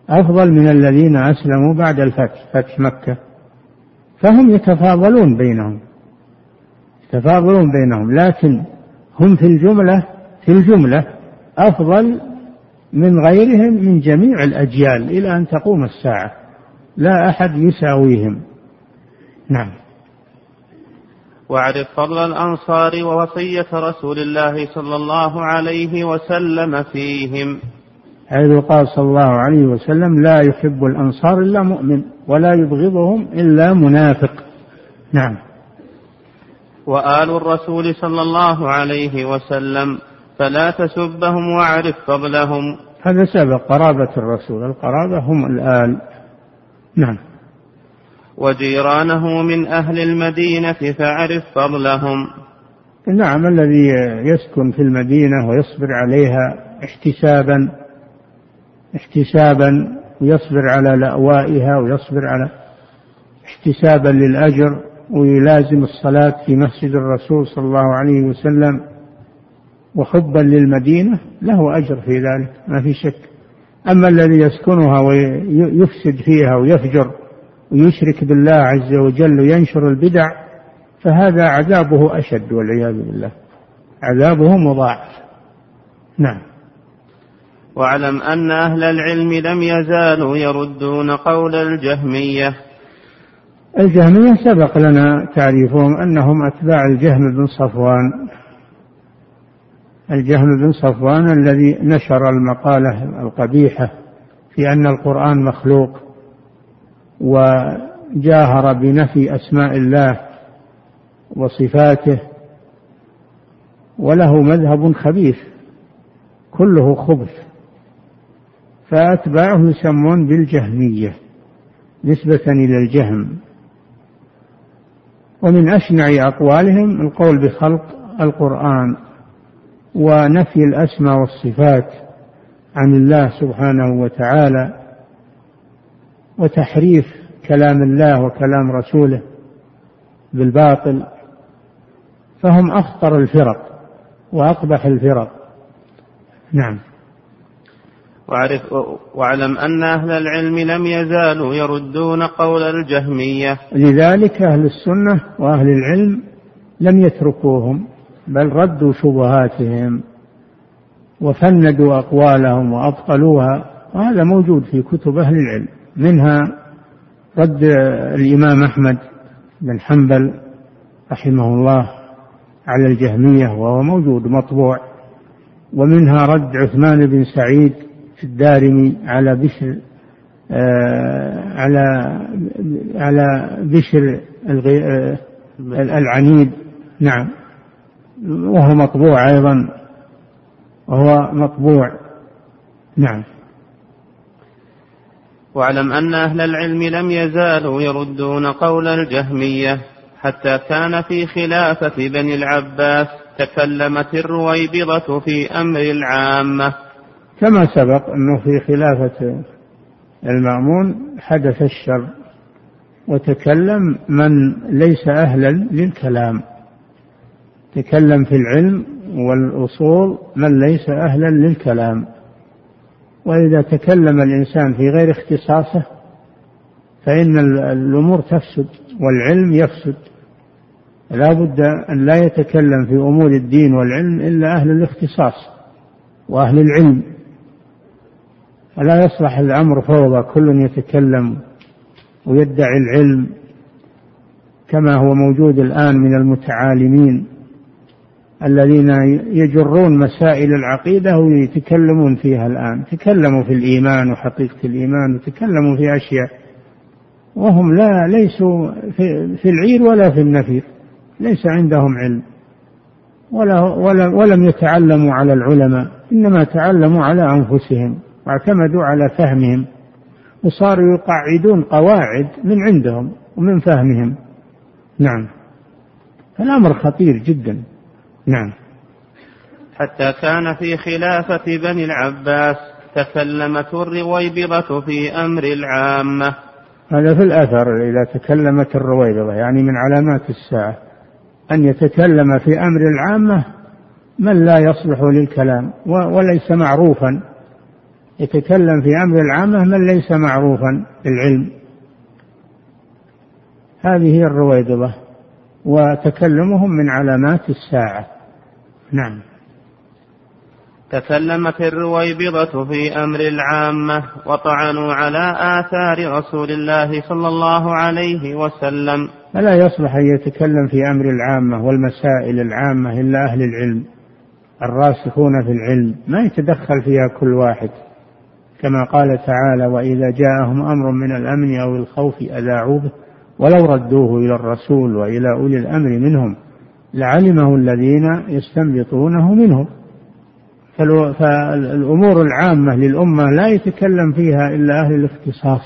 أفضل من الذين أسلموا بعد الفتح فتح مكة. فهم يتفاضلون بينهم يتفاضلون بينهم لكن هم في الجملة في الجملة أفضل من غيرهم من جميع الأجيال إلى أن تقوم الساعة. لا أحد يساويهم. نعم. واعرف فضل الأنصار ووصية رسول الله صلى الله عليه وسلم فيهم. حيث قال صلى الله عليه وسلم لا يحب الأنصار إلا مؤمن ولا يبغضهم إلا منافق. نعم. وآل الرسول صلى الله عليه وسلم فلا تسبهم واعرف فضلهم هذا سبق قرابة الرسول القرابة هم الآل. نعم. وجيرانه من أهل المدينة فاعرف فضلهم نعم الذي يسكن في المدينة ويصبر عليها احتسابا احتسابا ويصبر على لأوائها ويصبر على احتسابا للأجر. ويلازم الصلاة في مسجد الرسول صلى الله عليه وسلم وحبا للمدينة له أجر في ذلك ما في شك. أما الذي يسكنها ويفسد فيها ويفجر ويشرك بالله عز وجل وينشر البدع فهذا عذابه أشد والعياذ بالله. عذابه مضاعف. نعم. واعلم أن أهل العلم لم يزالوا يردون قول الجهمية. الجهمية سبق لنا تعريفهم أنهم أتباع الجهم بن صفوان. الجهم بن صفوان الذي نشر المقالة القبيحة في أن القرآن مخلوق وجاهر بنفي أسماء الله وصفاته وله مذهب خبيث كله خبث فأتباعه يسمون بالجهمية نسبة إلى الجهم. ومن أشنع أقوالهم القول بخلق القرآن ونفي الأسماء والصفات عن الله سبحانه وتعالى وتحريف كلام الله وكلام رسوله بالباطل فهم أخطر الفرق وأقبح الفرق. نعم. واعرف واعلم أن أهل العلم لم يزالوا يردون قول الجهمية. لذلك أهل السنة وأهل العلم لم يتركوهم بل ردوا شبهاتهم وفندوا أقوالهم وأبطلوها وهذا موجود في كتب أهل العلم. منها رد الإمام أحمد بن حنبل رحمه الله على الجهمية وهو موجود مطبوع. ومنها رد عثمان بن سعيد الدارمي على بشر آه على على بشر آه العنيد. نعم. وهو مطبوع أيضا. وهو مطبوع. نعم. واعلم أن أهل العلم لم يزالوا يردون قول الجهمية حتى كان في خلافة بني العباس تكلمت الرويبضة في أمر العامة. كما سبق أنه في خلافة المأمون حدث الشر وتكلم من ليس أهلا للكلام. تكلم في العلم والأصول من ليس أهلا للكلام. وإذا تكلم الإنسان في غير اختصاصه فإن الأمور تفسد والعلم يفسد. لا بد أن لا يتكلم في أمور الدين والعلم إلا أهل الاختصاص وأهل العلم. فلا يصلح الأمر فوضى كل يتكلم ويدعي العلم كما هو موجود الآن من المتعالمين الذين يجرون مسائل العقيدة ويتكلمون فيها الآن. تكلموا في الإيمان وحقيقة الإيمان وتكلموا في أشياء وهم لا ليسوا في العير ولا في النفير ليس عندهم علم. ولا ولم يتعلموا على العلماء إنما تعلموا على أنفسهم. واعتمدوا على فهمهم وصاروا يقعدون قواعد من عندهم ومن فهمهم. نعم. الأمر خطير جدا. نعم. حتى كان في خلافة بني العباس تكلمت الرويبضة في أمر العامة. هذا في الأثر إذا تكلمت الرويبضة يعني من علامات الساعة. أن يتكلم في أمر العامة من لا يصلح للكلام وليس معروفا. يتكلم في أمر العامة من ليس معروفا بالعلم. هذه هي الرويضة وتكلمهم من علامات الساعة. نعم. تكلمت الرويبضة في أمر العامة وطعنوا على آثار رسول الله صلى الله عليه وسلم. فلا يصلح أن يتكلم في أمر العامة والمسائل العامة إلا أهل العلم الراسخون في العلم. ما يتدخل فيها كل واحد. كما قال تعالى وإذا جاءهم أمر من الأمن أو الخوف أذاعوا به ولو ردوه إلى الرسول وإلى أولي الأمر منهم لعلمه الذين يستنبطونه منهم. فالأمور العامة للأمة لا يتكلم فيها إلا أهل الاختصاص.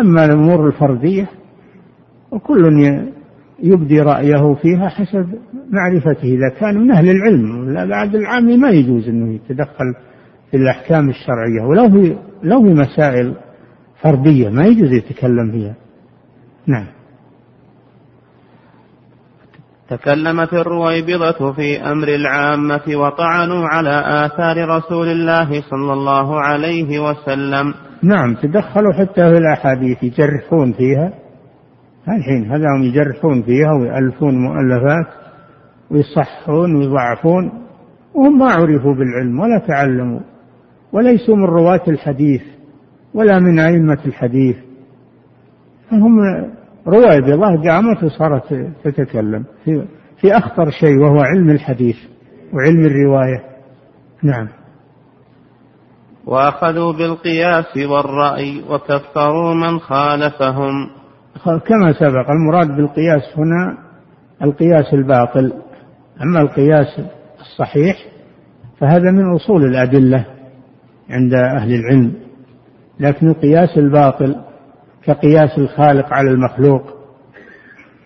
أما الأمور الفردية وكل يبدي رأيه فيها حسب معرفته. إذا كان من أهل العلم لا بعد العام ما يجوز أنه يتدخل في الأحكام الشرعية ولو في لو في مسائل فردية ما يجوز يتكلم فيها. نعم. تكلمت الرويبضة في أمر العامة وطعنوا على آثار رسول الله صلى الله عليه وسلم. نعم تدخلوا حتى في الأحاديث يجرحون فيها. الحين هذا هم يجرحون فيها ويألفون مؤلفات ويصحون ويضعفون وهم ما عرفوا بالعلم ولا تعلموا. وليسوا من رواة الحديث ولا من أئمة الحديث. فهم رويبضة قامت وصارت تتكلم. في, في أخطر شيء وهو علم الحديث وعلم الرواية. نعم. وأخذوا بالقياس والرأي وكفروا من خالفهم. كما سبق المراد بالقياس هنا القياس الباطل. أما القياس الصحيح فهذا من أصول الأدلة. عند أهل العلم لكن القياس الباطل كقياس الخالق على المخلوق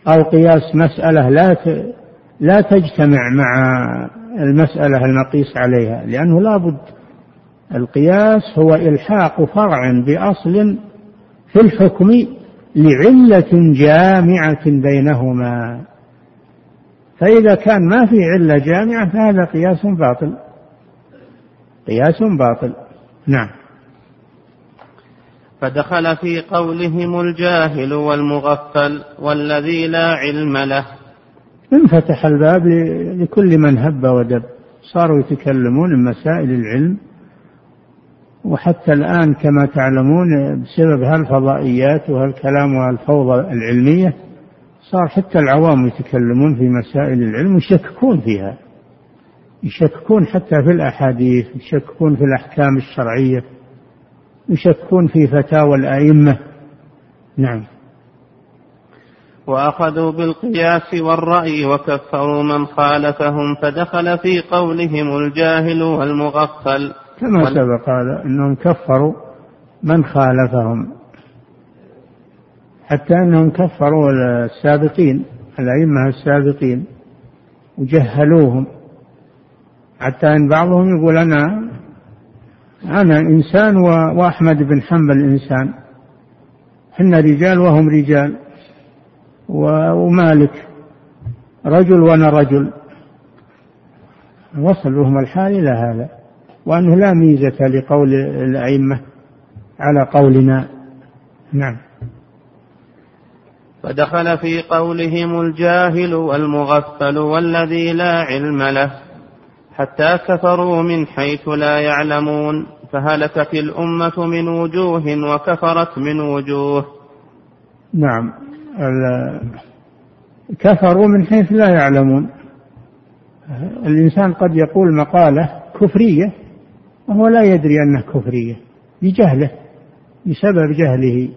أو قياس مسألة لا لا تجتمع مع المسألة المقيس عليها لأنه لابد القياس هو إلحاق فرع بأصل في الحكم لعلة جامعة بينهما. فإذا كان ما في علة جامعة فهذا قياس باطل. قياس باطل. نعم. فدخل في قولهم الجاهل والمغفل والذي لا علم له. انفتح الباب لكل من هب ودب. صاروا يتكلمون مسائل العلم. وحتى الآن كما تعلمون بسبب هالفضائيات وهالكلام وهالفوضى العلمية صار حتى العوام يتكلمون في مسائل العلم ويشككون فيها. يشككون حتى في الأحاديث يشككون في الأحكام الشرعية يشككون في فتاوى الأئمة. نعم. وأخذوا بالقياس والرأي وكفروا من خالفهم فدخل في قولهم الجاهل والمغفل. كما سبق هذا أنهم كفروا من خالفهم. حتى أنهم كفروا السابقين الأئمة السابقين وجهلوهم. حتى أن بعضهم يقول أنا أنا إنسان وأحمد بن حنبل إنسان. حنا رجال وهم رجال. ومالك. رجل وأنا رجل. وصل بهم الحال إلى هذا. وأنه لا ميزة لقول الأئمة على قولنا. نعم. فدخل في قولهم الجاهل والمغفل والذي لا علم له. حتى كفروا من حيث لا يعلمون فهلكت الأمة من وجوه وكفرت من وجوه. نعم. كفروا من حيث لا يعلمون. الإنسان قد يقول مقالة كفرية وهو لا يدري أنها كفرية بجهله بسبب جهله.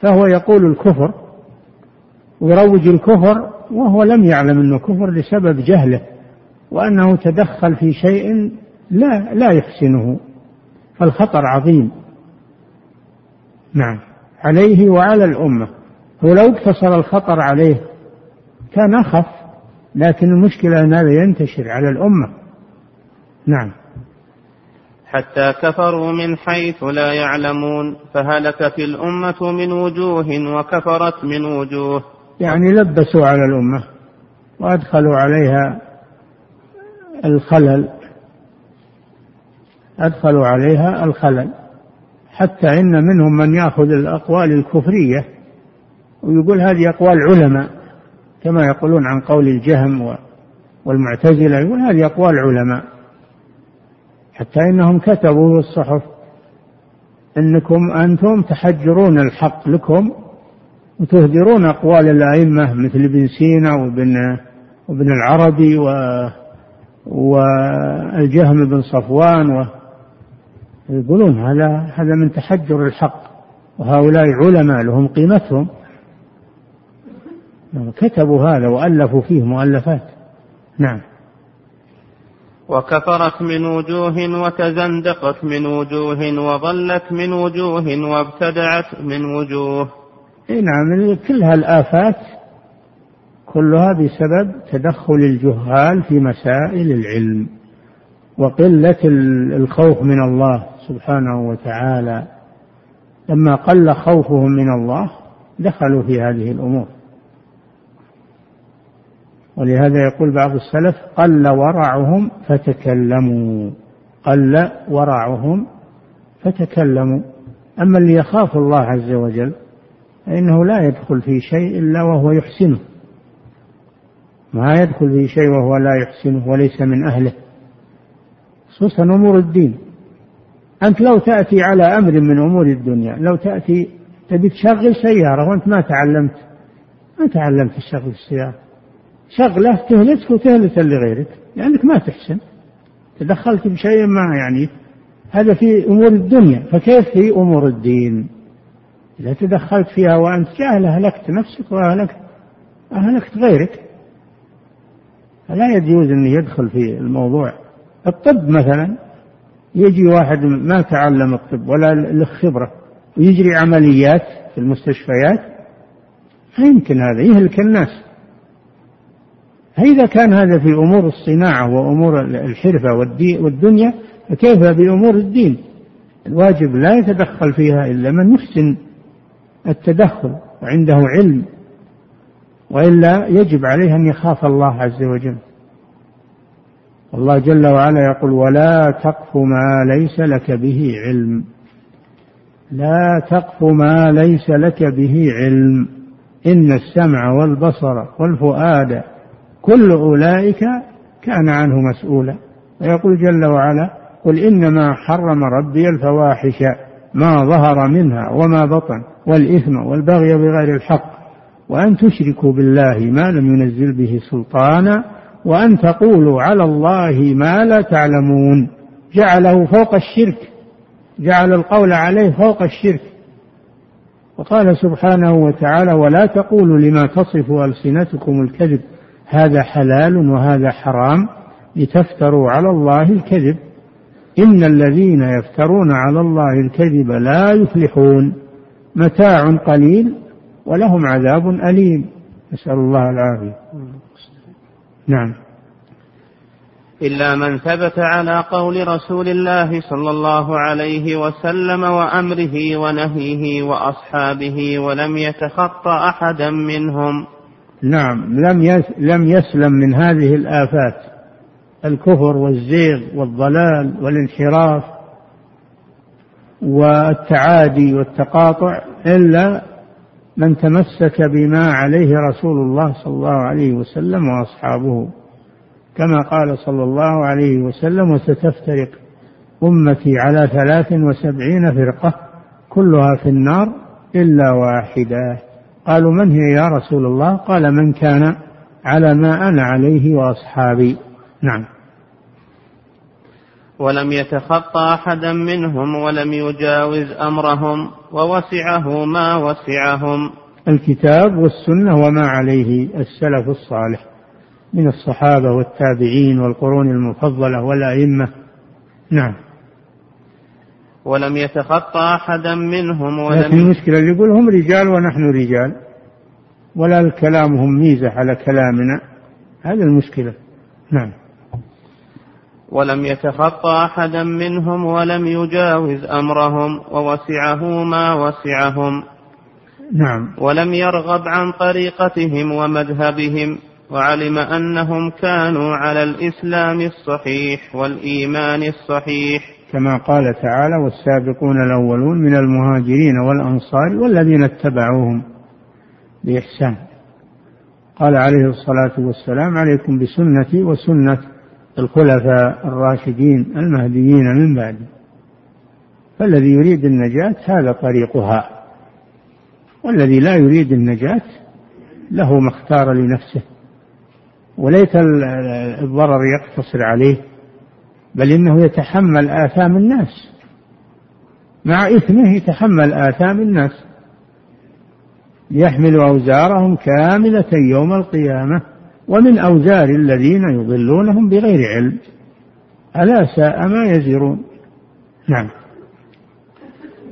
فهو يقول الكفر ويروج الكفر وهو لم يعلم أنه كفر لسبب جهله. وأنه تدخل في شيء لا لا يحسنه فالخطر عظيم. نعم. عليه وعلى الأمة. ولو اقتصر الخطر عليه كان أخف لكن المشكلة أن هذا ينتشر على الأمة. نعم. حتى كفروا من حيث لا يعلمون فهلكت الأمة من وجوه وكفرت من وجوه. يعني لبسوا على الأمة وأدخلوا عليها الخلل أدخلوا عليها الخلل حتى إن منهم من يأخذ الأقوال الكفرية ويقول هذه أقوال علماء كما يقولون عن قول الجهم والمعتزلة يقول هذه أقوال علماء. حتى إنهم كتبوا في الصحف إنكم أنتم تحجرون الحق لكم وتهدرون أقوال الأئمة مثل ابن سينا وابن وابن العربي و والجهم بن صفوان و يقولون هذا هذا من تحجر الحق. وهؤلاء علماء لهم قيمتهم. كتبوا هذا وألفوا فيه مؤلفات. نعم. وكفرت من وجوه وتزندقت من وجوه وضلت من وجوه وابتدعت من وجوه. اي نعم كل هالآفات كلها بسبب تدخل الجهال في مسائل العلم وقلة الخوف من الله سبحانه وتعالى. لما قل خوفهم من الله دخلوا في هذه الأمور. ولهذا يقول بعض السلف قل ورعهم فتكلموا. قل ورعهم فتكلموا. أما اللي يخاف الله عز وجل فإنه لا يدخل في شيء إلا وهو يحسنه. ما يدخل في شيء وهو لا يحسنه وليس من أهله. خصوصا أمور الدين. أنت لو تأتي على أمر من أمور الدنيا لو تأتي تبي تشغل سيارة وأنت ما تعلمت ما تعلمت تشغل السيارة. شغلة تهلكك وتهلك اللي غيرك لأنك ما تحسن. تدخلت بشيء ما يعني هذا في أمور الدنيا. فكيف في أمور الدين؟ إذا تدخلت فيها وأنت جاهل أهلكت نفسك وأهلكت أهلكت غيرك. فلا يجوز أن يدخل في الموضوع. الطب مثلا يجي واحد ما تعلم الطب ولا له خبرة ويجري عمليات في المستشفيات. لا يمكن هذا يهلك الناس. فإذا كان هذا في أمور الصناعة وأمور الحرفة والدنيا فكيف بأمور الدين؟ الواجب لا يتدخل فيها إلا من يحسن التدخل وعنده علم. وإلا يجب عليه أن يخاف الله عز وجل. الله جل وعلا يقول ولا تقف ما ليس لك به علم. لا تقف ما ليس لك به علم. إن السمع والبصر والفؤاد كل أولئك كان عنه مسؤولا. ويقول جل وعلا قل إنما حرم ربي الفواحش ما ظهر منها وما بطن والإثم والبغي بغير الحق وأن تشركوا بالله ما لم ينزل به سلطانا وأن تقولوا على الله ما لا تعلمون. جعله فوق الشرك. جعل القول عليه فوق الشرك. وقال سبحانه وتعالى ولا تقولوا لما تصف ألسنتكم الكذب هذا حلال وهذا حرام لتفتروا على الله الكذب. إن الذين يفترون على الله الكذب لا يفلحون. متاع قليل. ولهم عذاب أليم. نسأل الله العافية. نعم. إلا من ثبت على قول رسول الله صلى الله عليه وسلم وأمره ونهيه وأصحابه ولم يتخطى أحدا منهم. نعم. لم لم يسلم من هذه الآفات. الكفر والزيغ والضلال والانحراف والتعادي والتقاطع إلا من تمسك بما عليه رسول الله صلى الله عليه وسلم وأصحابه. كما قال صلى الله عليه وسلم وستفترق أمتي على ثلاث وسبعين فرقة كلها في النار إلا واحدة. قالوا من هي يا رسول الله؟ قال من كان على ما أنا عليه وأصحابي. نعم. ولم يتخطى أحدا منهم ولم يجاوز أمرهم. ووسعه ما وسعهم. الكتاب والسنة وما عليه السلف الصالح من الصحابة والتابعين والقرون المفضلة والأئمة. نعم. ولم يتخطى أحدا منهم ولم لكن المشكلة اللي يقول هم رجال ونحن رجال. ولا كلامهم ميزة على كلامنا. هذه المشكلة. نعم. ولم يتخطى أحدا منهم ولم يجاوز أمرهم ووسعه ما وسعهم. نعم. ولم يرغب عن طريقتهم ومذهبهم وعلم أنهم كانوا على الإسلام الصحيح والإيمان الصحيح. كما قال تعالى والسابقون الأولون من المهاجرين والأنصار والذين اتبعوهم بإحسان. قال عليه الصلاة والسلام عليكم بسنتي وسنة الخلفاء الراشدين المهديين من بعده فالذي يريد النجاة هذا طريقها. والذي لا يريد النجاة له ما اختار لنفسه وليس الضرر يقتصر عليه بل إنه يتحمل آثام الناس. مع إثمه يتحمل آثام الناس. يحمل أوزارهم كاملة يوم القيامة. ومن أوزار الذين يضلونهم بغير علم. ألا ساء ما يزرون. نعم.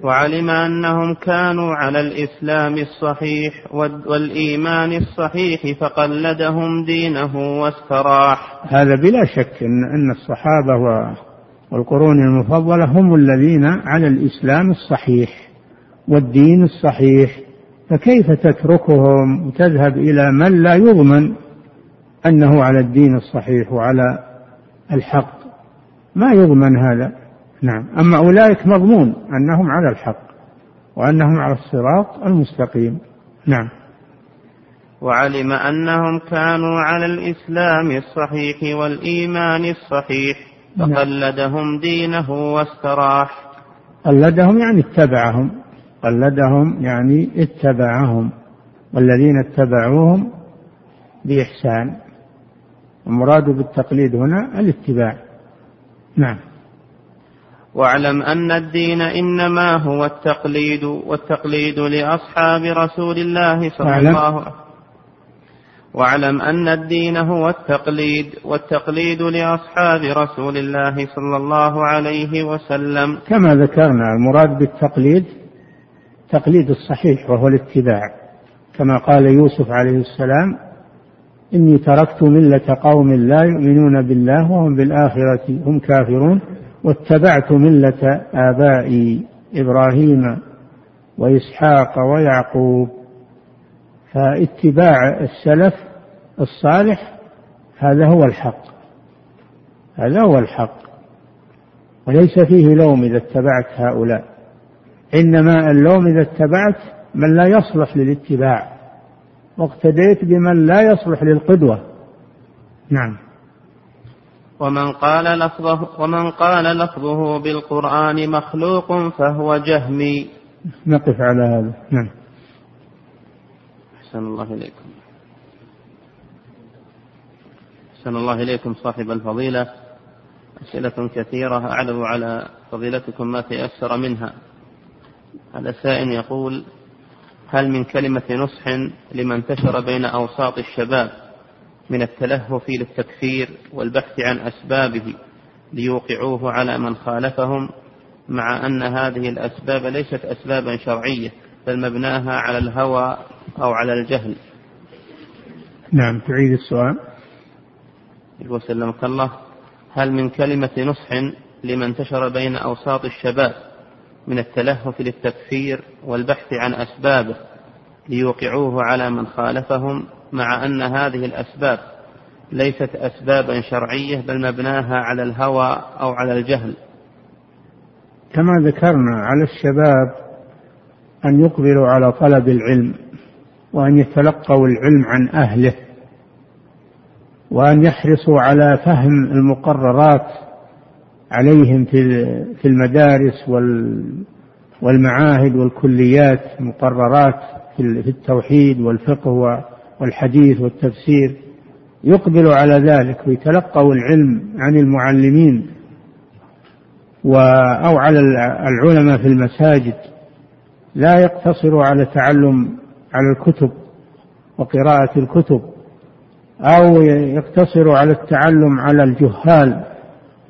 وعلم أنهم كانوا على الإسلام الصحيح والإيمان الصحيح فقلدهم دينه واستراح. هذا بلا شك أن الصحابة والقرون المفضلة هم الذين على الإسلام الصحيح والدين الصحيح. فكيف تتركهم وتذهب إلى من لا يضمن؟ أنه على الدين الصحيح وعلى الحق. ما يضمن هذا. نعم. أما أولئك مضمون أنهم على الحق وأنهم على الصراط المستقيم. نعم. وعلم أنهم كانوا على الإسلام الصحيح والإيمان الصحيح نعم. فقلدهم دينه واستراح. قلدهم يعني اتبعهم. قلدهم يعني اتبعهم. والذين اتبعوهم بإحسان. المراد بالتقليد هنا الاتباع. نعم. واعلم أن الدين إنما هو التقليد والتقليد لأصحاب رسول الله صلى. الله عليه وسلم. واعلم أن الدين هو التقليد والتقليد لأصحاب رسول الله صلى الله عليه وسلم. كما ذكرنا المراد بالتقليد تقليد الصحيح وهو الاتباع. كما قال يوسف عليه السلام إني تركت ملة قوم لا يؤمنون بالله وهم بالآخرة هم كافرون واتبعت ملة آبائي إبراهيم وإسحاق ويعقوب. فاتباع السلف الصالح هذا هو الحق هذا هو الحق وليس فيه لوم إذا اتبعت هؤلاء. إنما اللوم إذا اتبعت من لا يصلح للاتباع. واقتديت بمن لا يصلح للقدوة. نعم. ومن قال لفظه ومن قال لفظه بالقرآن مخلوق فهو جهمي. نقف على هذا. نعم. أحسن الله إليكم. أحسن الله إليكم صاحب الفضيلة. أسئلة كثيرة أعرض على فضيلتكم ما تيسر منها. هذا سائل يقول هل من كلمة نصح لمن انتشر بين أوساط الشباب من التلهف للتكفير والبحث عن أسبابه ليوقعوه على من خالفهم مع أن هذه الأسباب ليست أسبابا شرعية بل مبناها على الهوى أو على الجهل؟ نعم تعيد السؤال. يقول سلمك الله هل من كلمة نصح لمن انتشر بين أوساط الشباب من التلهف للتكفير والبحث عن أسبابه ليوقعوه على من خالفهم مع أن هذه الأسباب ليست أسبابا شرعية بل مبناها على الهوى أو على الجهل. كما ذكرنا على الشباب أن يقبلوا على طلب العلم وأن يتلقوا العلم عن أهله وأن يحرصوا على فهم المقررات عليهم في المدارس والمعاهد والكليات مقررات في التوحيد والفقه والحديث والتفسير يقبل على ذلك ويتلقوا العلم عن المعلمين أو على العلماء في المساجد. لا يقتصر على تعلم على الكتب وقراءة الكتب أو يقتصر على التعلم على الجهال.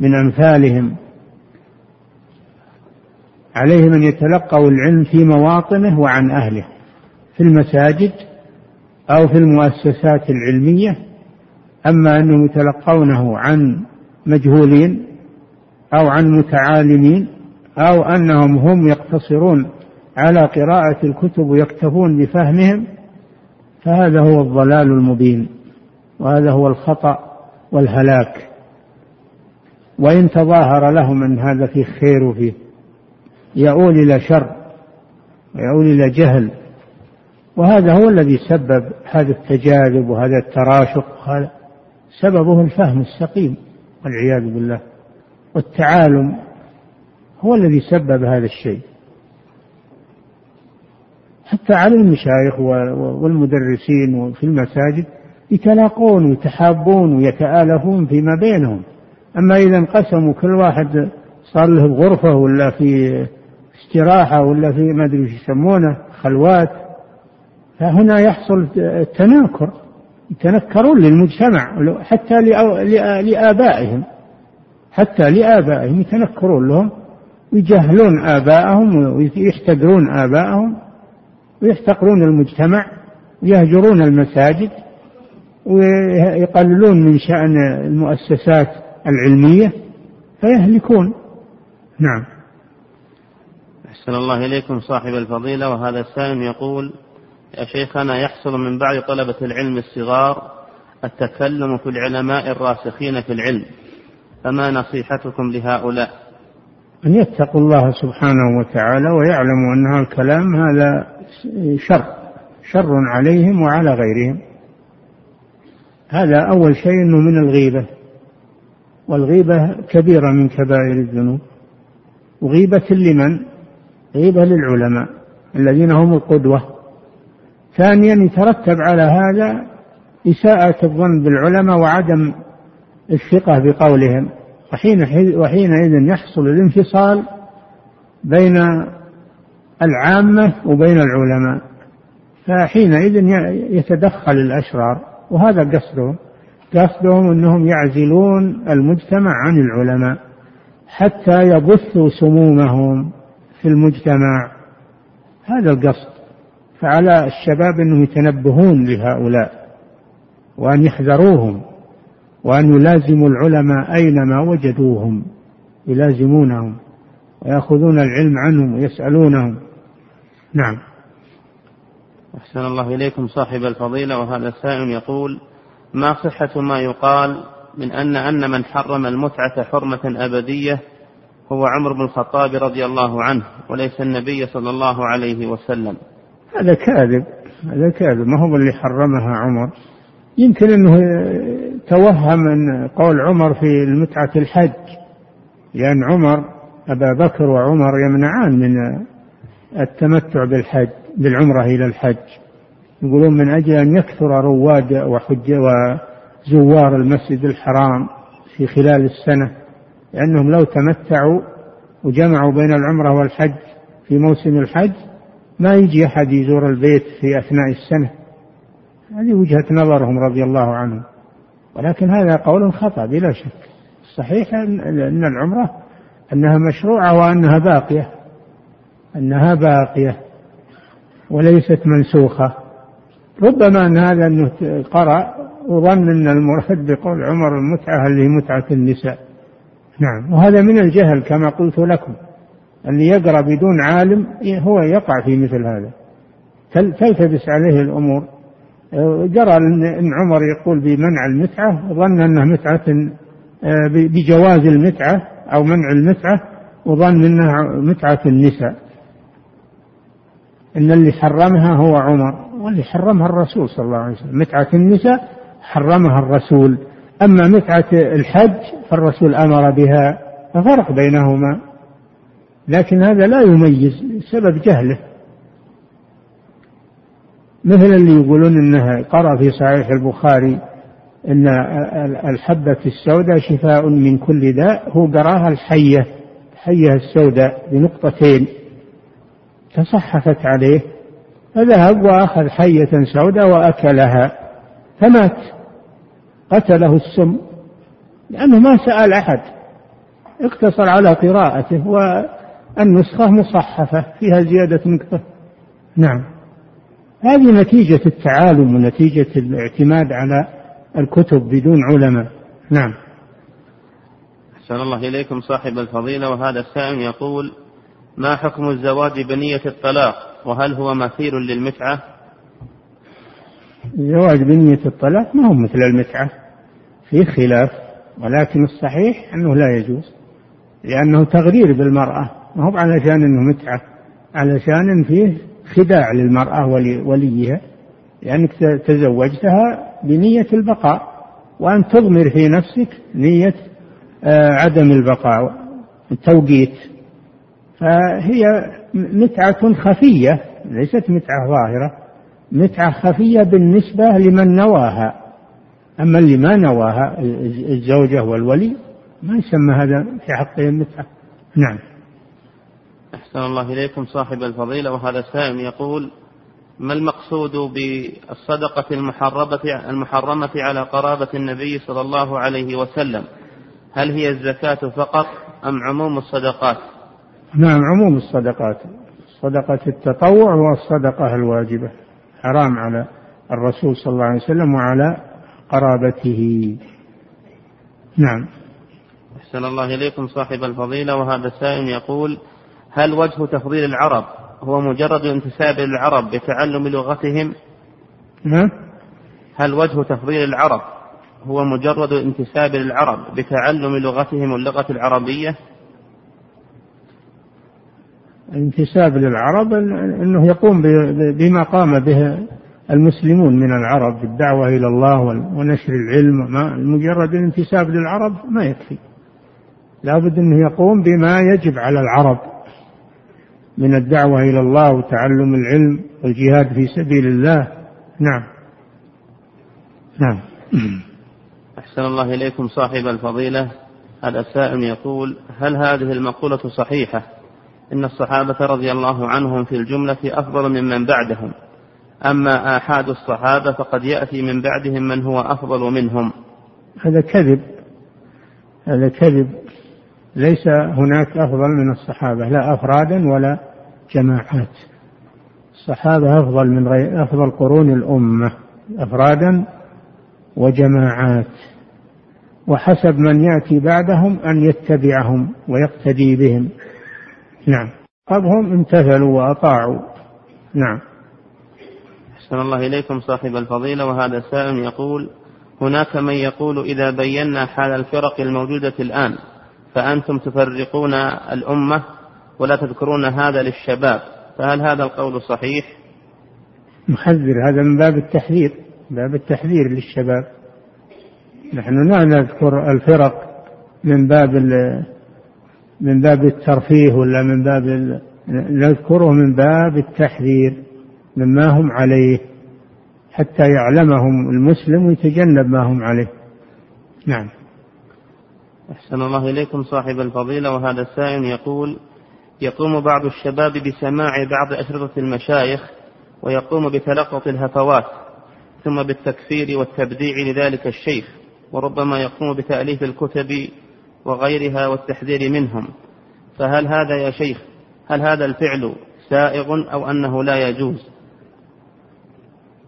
من أمثالهم. عليهم أن يتلقوا العلم في مواطنه وعن أهله في المساجد أو في المؤسسات العلمية. أما أنهم يتلقونه عن مجهولين أو عن متعالمين أو أنهم هم يقتصرون على قراءة الكتب ويكتفون بفهمهم فهذا هو الضلال المبين وهذا هو الخطأ والهلاك. وإن تظاهر لهم أن هذا فيه خير وفيه يؤول إلى شر ويؤول إلى جهل. وهذا هو الذي سبب هذا التجاذب وهذا التراشق هذا سببه الفهم السقيم والعياذ بالله. والتعالم هو الذي سبب هذا الشيء. حتى على المشايخ والمدرسين في المساجد يتلاقون ويتحابون ويتآلفون فيما بينهم. أما إذا انقسموا كل واحد صار له غرفة ولا في استراحة ولا في ما أدري وش يسمونه خلوات. فهنا يحصل التناكر. يتنكرون للمجتمع حتى لآبائهم. حتى لآبائهم يتنكرون لهم ويجهلون آبائهم ويحتقرون آبائهم ويحتقرون المجتمع ويهجرون المساجد ويقللون من شأن المؤسسات. العلمية فيهلكون. نعم. أحسن الله إليكم صاحب الفضيلة. وهذا السائل يقول يا شيخنا يحصل من بعض طلبة العلم الصغار التكلم في العلماء الراسخين في العلم. فما نصيحتكم لهؤلاء؟ أن يتقوا الله سبحانه وتعالى ويعلموا أن هذا الكلام هذا شر شر عليهم وعلى غيرهم. هذا أول شيء أنه من الغيبة. والغيبة كبيرة من كبائر الذنوب. وغيبة لمن؟ غيبة للعلماء الذين هم القدوة. ثانيا يترتب على هذا إساءة الظن بالعلماء وعدم الثقة بقولهم. وحين وحينئذ يحصل الانفصال بين العامة وبين العلماء. فحينئذ يتدخل الأشرار. وهذا قصدهم. قصدهم أنهم يعزلون المجتمع عن العلماء حتى يبثوا سمومهم في المجتمع. هذا القصد. فعلى الشباب أنهم يتنبهون لهؤلاء وأن يحذروهم وأن يلازموا العلماء أينما وجدوهم يلازمونهم ويأخذون العلم عنهم ويسألونهم. نعم. أحسن الله إليكم صاحب الفضيلة وهذا السائل يقول ما صحة ما يقال من أن أن من حرم المتعة حرمة أبدية هو عمر بن الخطاب رضي الله عنه وليس النبي صلى الله عليه وسلم. هذا كاذب هذا كاذب. ما هو اللي حرمها عمر؟ يمكن أنه توهم أن قول عمر في المتعة الحج لأن عمر أبا بكر وعمر يمنعان من التمتع بالحج بالعمرة إلى الحج. يقولون من أجل أن يكثر رواد وحج وزوار المسجد الحرام في خلال السنة لأنهم لو تمتعوا وجمعوا بين العمرة والحج في موسم الحج ما يجي أحد يزور البيت في أثناء السنة. هذه وجهة نظرهم رضي الله عنهم. ولكن هذا قول خطأ بلا شك. الصحيح أن العمرة أنها مشروعة وأنها باقية. أنها باقية وليست منسوخة. ربما أن هذا أنه قرأ وظن أن المراد بقول عمر المتعة اللي متعة النساء. نعم. وهذا من الجهل كما قلت لكم. اللي يقرأ بدون عالم هو يقع في مثل هذا. تلتبس عليه الأمور. جرى أن عمر يقول بمنع المتعة ظن أنها متعة آه، بجواز المتعة أو منع المتعة وظن أنها متعة النساء. إن اللي حرمها هو عمر. واللي حرمها الرسول صلى الله عليه وسلم. متعة النساء حرمها الرسول. أما متعة الحج فالرسول أمر بها ففرق بينهما. لكن هذا لا يميز سبب جهله. مثل اللي يقولون انه قرأ في صحيح البخاري إن الحبة السوداء شفاء من كل داء. هو قرأها الحية الحية السوداء بنقطتين. تصحفت عليه. فذهب وأخذ حية سوداء وأكلها فمات قتله السم لأنه ما سأل أحد اقتصر على قراءته والنسخة مصحفة فيها زيادة نقطة. نعم. هذه نتيجة التعالم ونتيجة الاعتماد على الكتب بدون علماء. نعم. أحسن الله إليكم صاحب الفضيلة وهذا السائل يقول ما حكم الزواج بنية الطلاق؟ وهل هو مثير للمتعة؟ الزواج بنية الطلاق ما هو مثل المتعة. في خلاف ولكن الصحيح أنه لا يجوز لأنه تغرير بالمرأة. ما هو علشان أنه متعة علشان فيه خداع للمرأة وليها. لأنك تزوجتها بنية البقاء وأن تضمر في نفسك نية آه، عدم البقاء التوقيت. فهي متعة خفية ليست متعة ظاهرة متعة خفية بالنسبة لمن نواها. أما اللي ما نواها الزوجة والولي ما يسمى هذا في حقهم متعة نعم. أحسن الله إليكم صاحب الفضيلة وهذا السائل يقول ما المقصود بالصدقة المحرمة المحرمة على قرابة النبي صلى الله عليه وسلم؟ هل هي الزكاة فقط أم عموم الصدقات؟ نعم عموم الصدقات. صدقة التطوع والصدقة الواجبة. حرام على الرسول صلى الله عليه وسلم وعلى قرابته. نعم. أحسن الله إليكم صاحب الفضيلة. وهذا السائل يقول هل وجه تفضيل العرب هو مجرد انتساب العرب بتعلم لغتهم؟ نعم. هل وجه تفضيل العرب هو مجرد انتساب العرب بتعلم لغتهم اللغة العربية؟ انتساب للعرب إنه يقوم بما قام به المسلمون من العرب بالدعوة إلى الله ونشر العلم ما مجرد الانتساب للعرب ما يكفي. لابد إنه يقوم بما يجب على العرب من الدعوة إلى الله وتعلم العلم والجهاد في سبيل الله. نعم. نعم. أحسن الله إليكم صاحب الفضيلة. هذا السائل يقول هل هذه المقولة صحيحة؟ إن الصحابة رضي الله عنهم في الجملة أفضل ممن بعدهم. أما آحاد الصحابة فقد يأتي من بعدهم من هو أفضل منهم. هذا كذب. هذا كذب. ليس هناك أفضل من الصحابة لا أفرادا ولا جماعات. الصحابة أفضل من غير أفضل قرون الأمة أفرادا وجماعات. وحسب من يأتي بعدهم أن يتبعهم ويقتدي بهم. نعم. هم امتثلوا وأطاعوا. نعم. أحسن الله إليكم صاحب الفضيلة وهذا سائل يقول هناك من يقول إذا بينا حال الفرق الموجودة الآن فأنتم تفرقون الأمة ولا تذكرون هذا للشباب فهل هذا القول صحيح؟ نحذر هذا من باب التحذير باب التحذير للشباب. نحن لا نذكر الفرق من باب من باب الترفيه ولا من باب نذكره من باب التحذير مما هم عليه حتى يعلمهم المسلم ويتجنب ما هم عليه. نعم. أحسن الله إليكم صاحب الفضيلة وهذا السائل يقول يقوم بعض الشباب بسماع بعض أشرطة المشايخ ويقوم بتلقط الهفوات ثم بالتكفير والتبديع لذلك الشيخ وربما يقوم بتأليف الكتب وغيرها والتحذير منهم. فهل هذا يا شيخ هل هذا الفعل سائغ أو أنه لا يجوز؟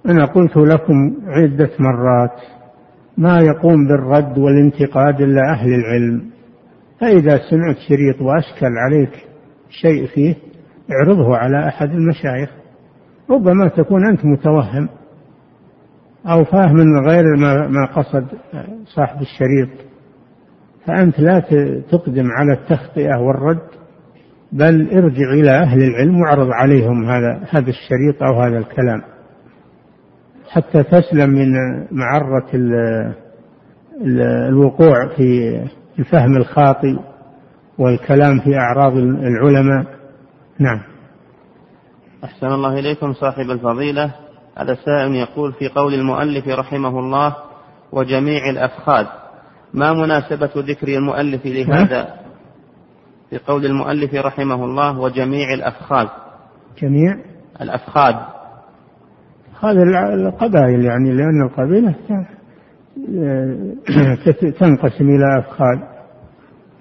أنا قلت لكم عدة مرات ما يقوم بالرد والانتقاد إلا أهل العلم. فإذا سمعت شريط وأشكل عليك شيء فيه اعرضه على أحد المشايخ. ربما تكون أنت متوهم أو فاهم من غير ما قصد صاحب الشريط. فأنت لا تقدم على التخطئة والرد بل ارجع إلى أهل العلم واعرض عليهم هذا هذا الشريط أو هذا الكلام. حتى تسلم من معرة الوقوع في الفهم الخاطئ والكلام في أعراض العلماء. نعم. أحسن الله إليكم صاحب الفضيلة. هذا سائل يقول في قول المؤلف رحمه الله وجميع الأفخاذ ما مناسبة ذكر المؤلف لهذا؟ في قول المؤلف رحمه الله وجميع الأفخاذ. جميع؟ الأفخاذ. هذا القبائل يعني لأن القبيلة تنقسم إلى أفخاذ.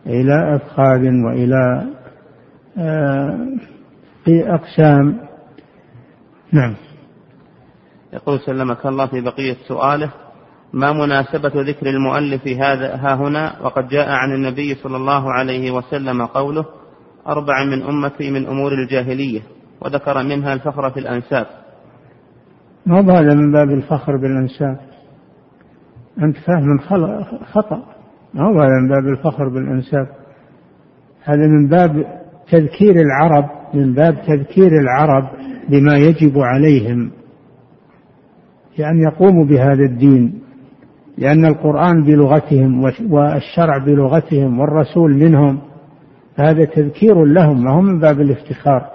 إلى أفخاذ وإلى آه، في أقسام. نعم. يقول سلمك الله في بقية سؤاله ما مناسبة ذكر المؤلف هذا ها هنا وقد جاء عن النبي صلى الله عليه وسلم قوله أربع من أمتي من أمور الجاهلية وذكر منها الفخر في الأنساب. ما هذا من باب الفخر بالأنساب؟ أنت فاهم خطأ. ما هذا من باب الفخر بالأنساب؟ هذا من باب تذكير العرب من باب تذكير العرب بما يجب عليهم بأن يقوموا بهذا الدين. لأن القرآن بلغتهم والشرع بلغتهم والرسول منهم هذا تذكير لهم ما هو من باب الافتخار.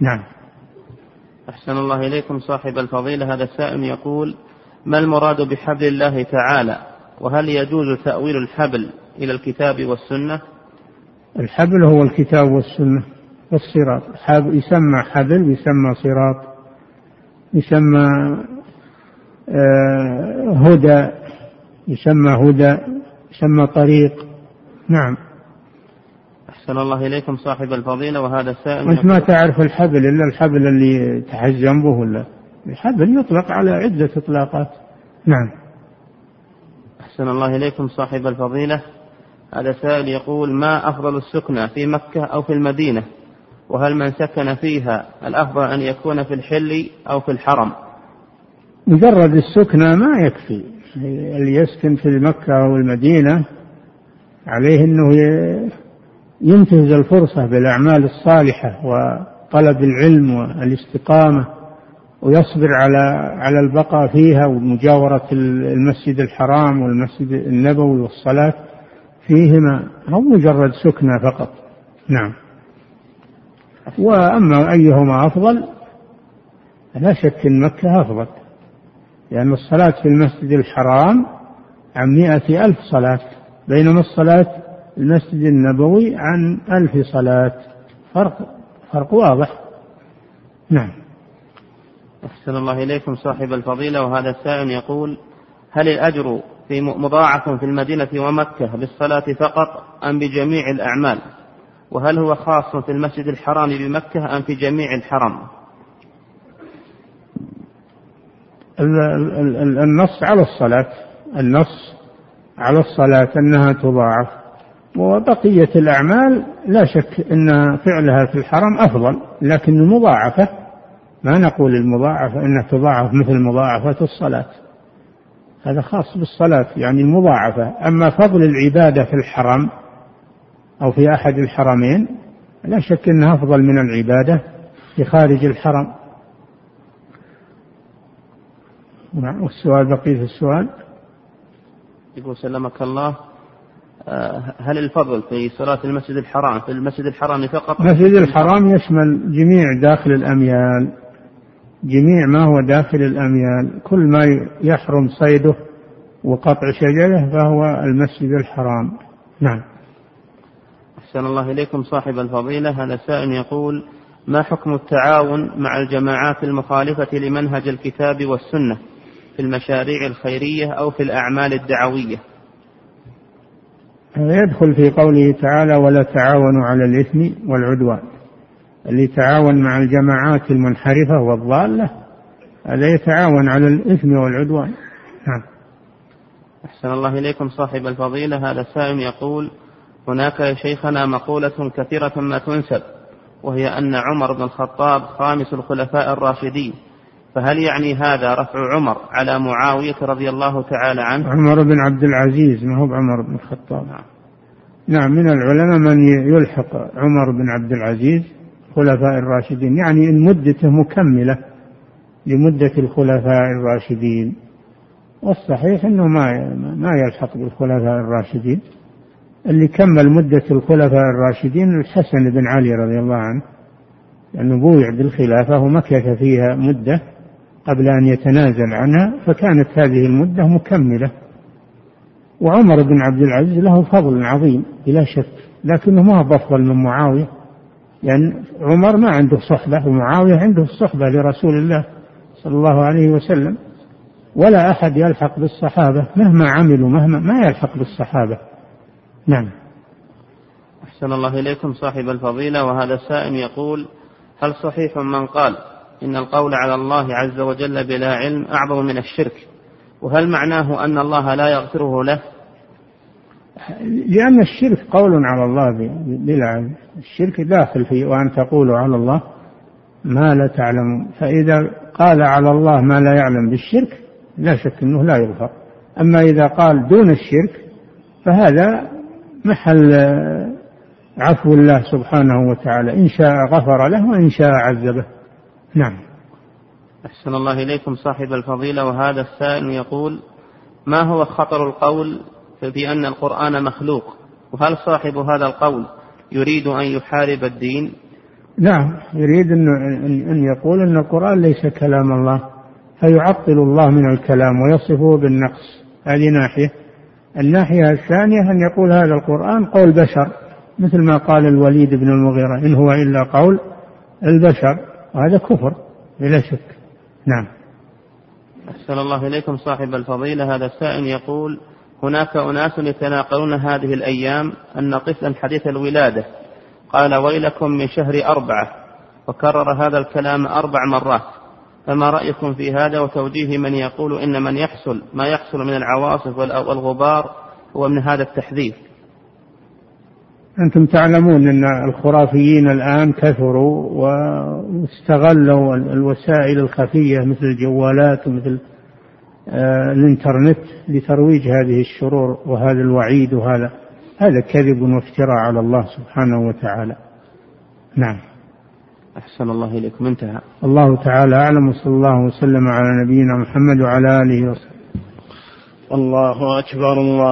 نعم. أحسن الله إليكم صاحب الفضيلة. هذا السائل يقول ما المراد بحبل الله تعالى؟ وهل يجوز تأويل الحبل إلى الكتاب والسنة؟ الحبل هو الكتاب والسنة والصراط. يسمى حبل يسمى صراط يسمى آه، هدى يسمى هدى يسمى طريق. نعم. أحسن الله إليكم صاحب الفضيلة وهذا السائل أنت ما تعرف الحبل إلا الحبل اللي تحزم به ولا؟ الحبل يطلق على عدة إطلاقات. نعم. أحسن الله إليكم صاحب الفضيلة. هذا سائل يقول ما أفضل السكنى في مكة أو في المدينة؟ وهل من سكن فيها الأفضل أن يكون في الحل أو في الحرم؟ مجرد السكنى ما يكفي. اللي يسكن في مكة أو المدينة عليه أنه ينتهز الفرصة بالأعمال الصالحة وطلب العلم والاستقامة ويصبر على على البقاء فيها ومجاورة المسجد الحرام والمسجد النبوي والصلاة فيهما هو مجرد سكنى فقط. نعم. وأما أيهما أفضل لا شك أن مكة أفضل. لأن الصلاة في المسجد الحرام عن مئة ألف صلاة بينما الصلاة في المسجد النبوي عن ألف صلاة. فرق فرق واضح. نعم. أحسن الله إليكم صاحب الفضيلة وهذا السائل يقول هل الأجر في مضاعف في المدينة ومكة بالصلاة فقط أم بجميع الأعمال؟ وهل هو خاص في المسجد الحرام بمكة أم في جميع الحرم؟ النص على الصلاة. النص على الصلاة أنها تضاعف. وبقية الأعمال لا شك أن فعلها في الحرم أفضل لكن المضاعفة ما نقول المضاعفة أنها تضاعف مثل مضاعفة الصلاة. هذا خاص بالصلاة يعني المضاعفة. أما فضل العبادة في الحرم أو في أحد الحرمين لا شك أنها أفضل من العبادة في خارج الحرم. نعم والسؤال بقية السؤال. يقول سلمك الله آه، هل الفضل في صلاة المسجد الحرام في المسجد الحرام فقط؟ المسجد الحرام يشمل جميع داخل الأميال جميع ما هو داخل الأميال. كل ما يحرم صيده وقطع شجرة فهو المسجد الحرام. نعم. أحسن الله إليكم صاحب الفضيلة. هذا سائل يقول ما حكم التعاون مع الجماعات المخالفة لمنهج الكتاب والسنة؟ في المشاريع الخيرية أو في الأعمال الدعوية. يدخل في قوله تعالى ولا تعاونوا على الإثم والعدوان اللي يتعاون مع الجماعات المنحرفة والضالة هذا يتعاون على الإثم والعدوان. نعم. أحسن الله إليكم صاحب الفضيلة. هذا سائل يقول هناك يا شيخنا مقولة كثيرة ما تنسب وهي أن عمر بن الخطاب خامس الخلفاء الراشدين فهل يعني هذا رفع عمر على معاوية رضي الله تعالى عنه؟ عمر بن عبد العزيز ما هو بعمر بن الخطاب. نعم. نعم من العلماء من يلحق عمر بن عبد العزيز خلفاء الراشدين يعني إن مدته مكملة لمدة الخلفاء الراشدين. والصحيح أنه ما ما يلحق بالخلفاء الراشدين. اللي كمل مدة الخلفاء الراشدين الحسن بن علي رضي الله عنه لأنه بويع بالخلافة ومكث فيها مدة. قبل أن يتنازل عنها فكانت هذه المدة مكملة. وعمر بن عبد العزيز له فضل عظيم بلا شك لكنه ما هو أفضل من معاوية لأن عمر ما عنده صحبة ومعاوية عنده الصحبة لرسول الله صلى الله عليه وسلم. ولا أحد يلحق بالصحابة مهما عملوا مهما ما يلحق بالصحابة. نعم. أحسن الله إليكم صاحب الفضيلة وهذا السائل يقول هل صحيح من قال إن القول على الله عز وجل بلا علم أعظم من الشرك. وهل معناه أن الله لا يغفره له؟ لأن الشرك قول على الله بلا علم. الشرك داخل فيه وأن تقولوا على الله ما لا تعلمون فإذا قال على الله ما لا يعلم بالشرك لا شك أنه لا يغفر. أما إذا قال دون الشرك فهذا محل عفو الله سبحانه وتعالى. إن شاء غفر له وإن شاء عذبه. نعم. أحسن الله إليكم صاحب الفضيلة وهذا السائل يقول ما هو خطر القول بأن القرآن مخلوق؟ وهل صاحب هذا القول يريد أن يحارب الدين؟ نعم يريد أن, أن يقول أن القرآن ليس كلام الله فيعطل الله من الكلام ويصفه بالنقص. هذه ناحية. الناحية الثانية أن يقول هذا القرآن قول بشر مثل ما قال الوليد بن المغيرة إن هو إلا قول البشر. وهذا كفر بلا شك. نعم. أحسن الله إليكم صاحب الفضيلة. هذا السائل يقول هناك أناس يتناقلون هذه الأيام أن طفلا حديث الولادة. قال ويلكم من شهر أربعة. وكرر هذا الكلام أربع مرات. فما رأيكم في هذا؟ وتوجيه من يقول إن من يحصل ما يحصل من العواصف والغبار هو من هذا التحذير. أنتم تعلمون أن الخرافيين الآن كثروا واستغلوا الوسائل الخفية مثل الجوالات ومثل آه، الإنترنت لترويج هذه الشرور وهذا الوعيد وهذا. هذا كذب وافتراء على الله سبحانه وتعالى. نعم. أحسن الله إليكم. انتهى. الله تعالى أعلم وصلى الله وسلم على نبينا محمد وعلى آله وصحبه. الله أكبر الله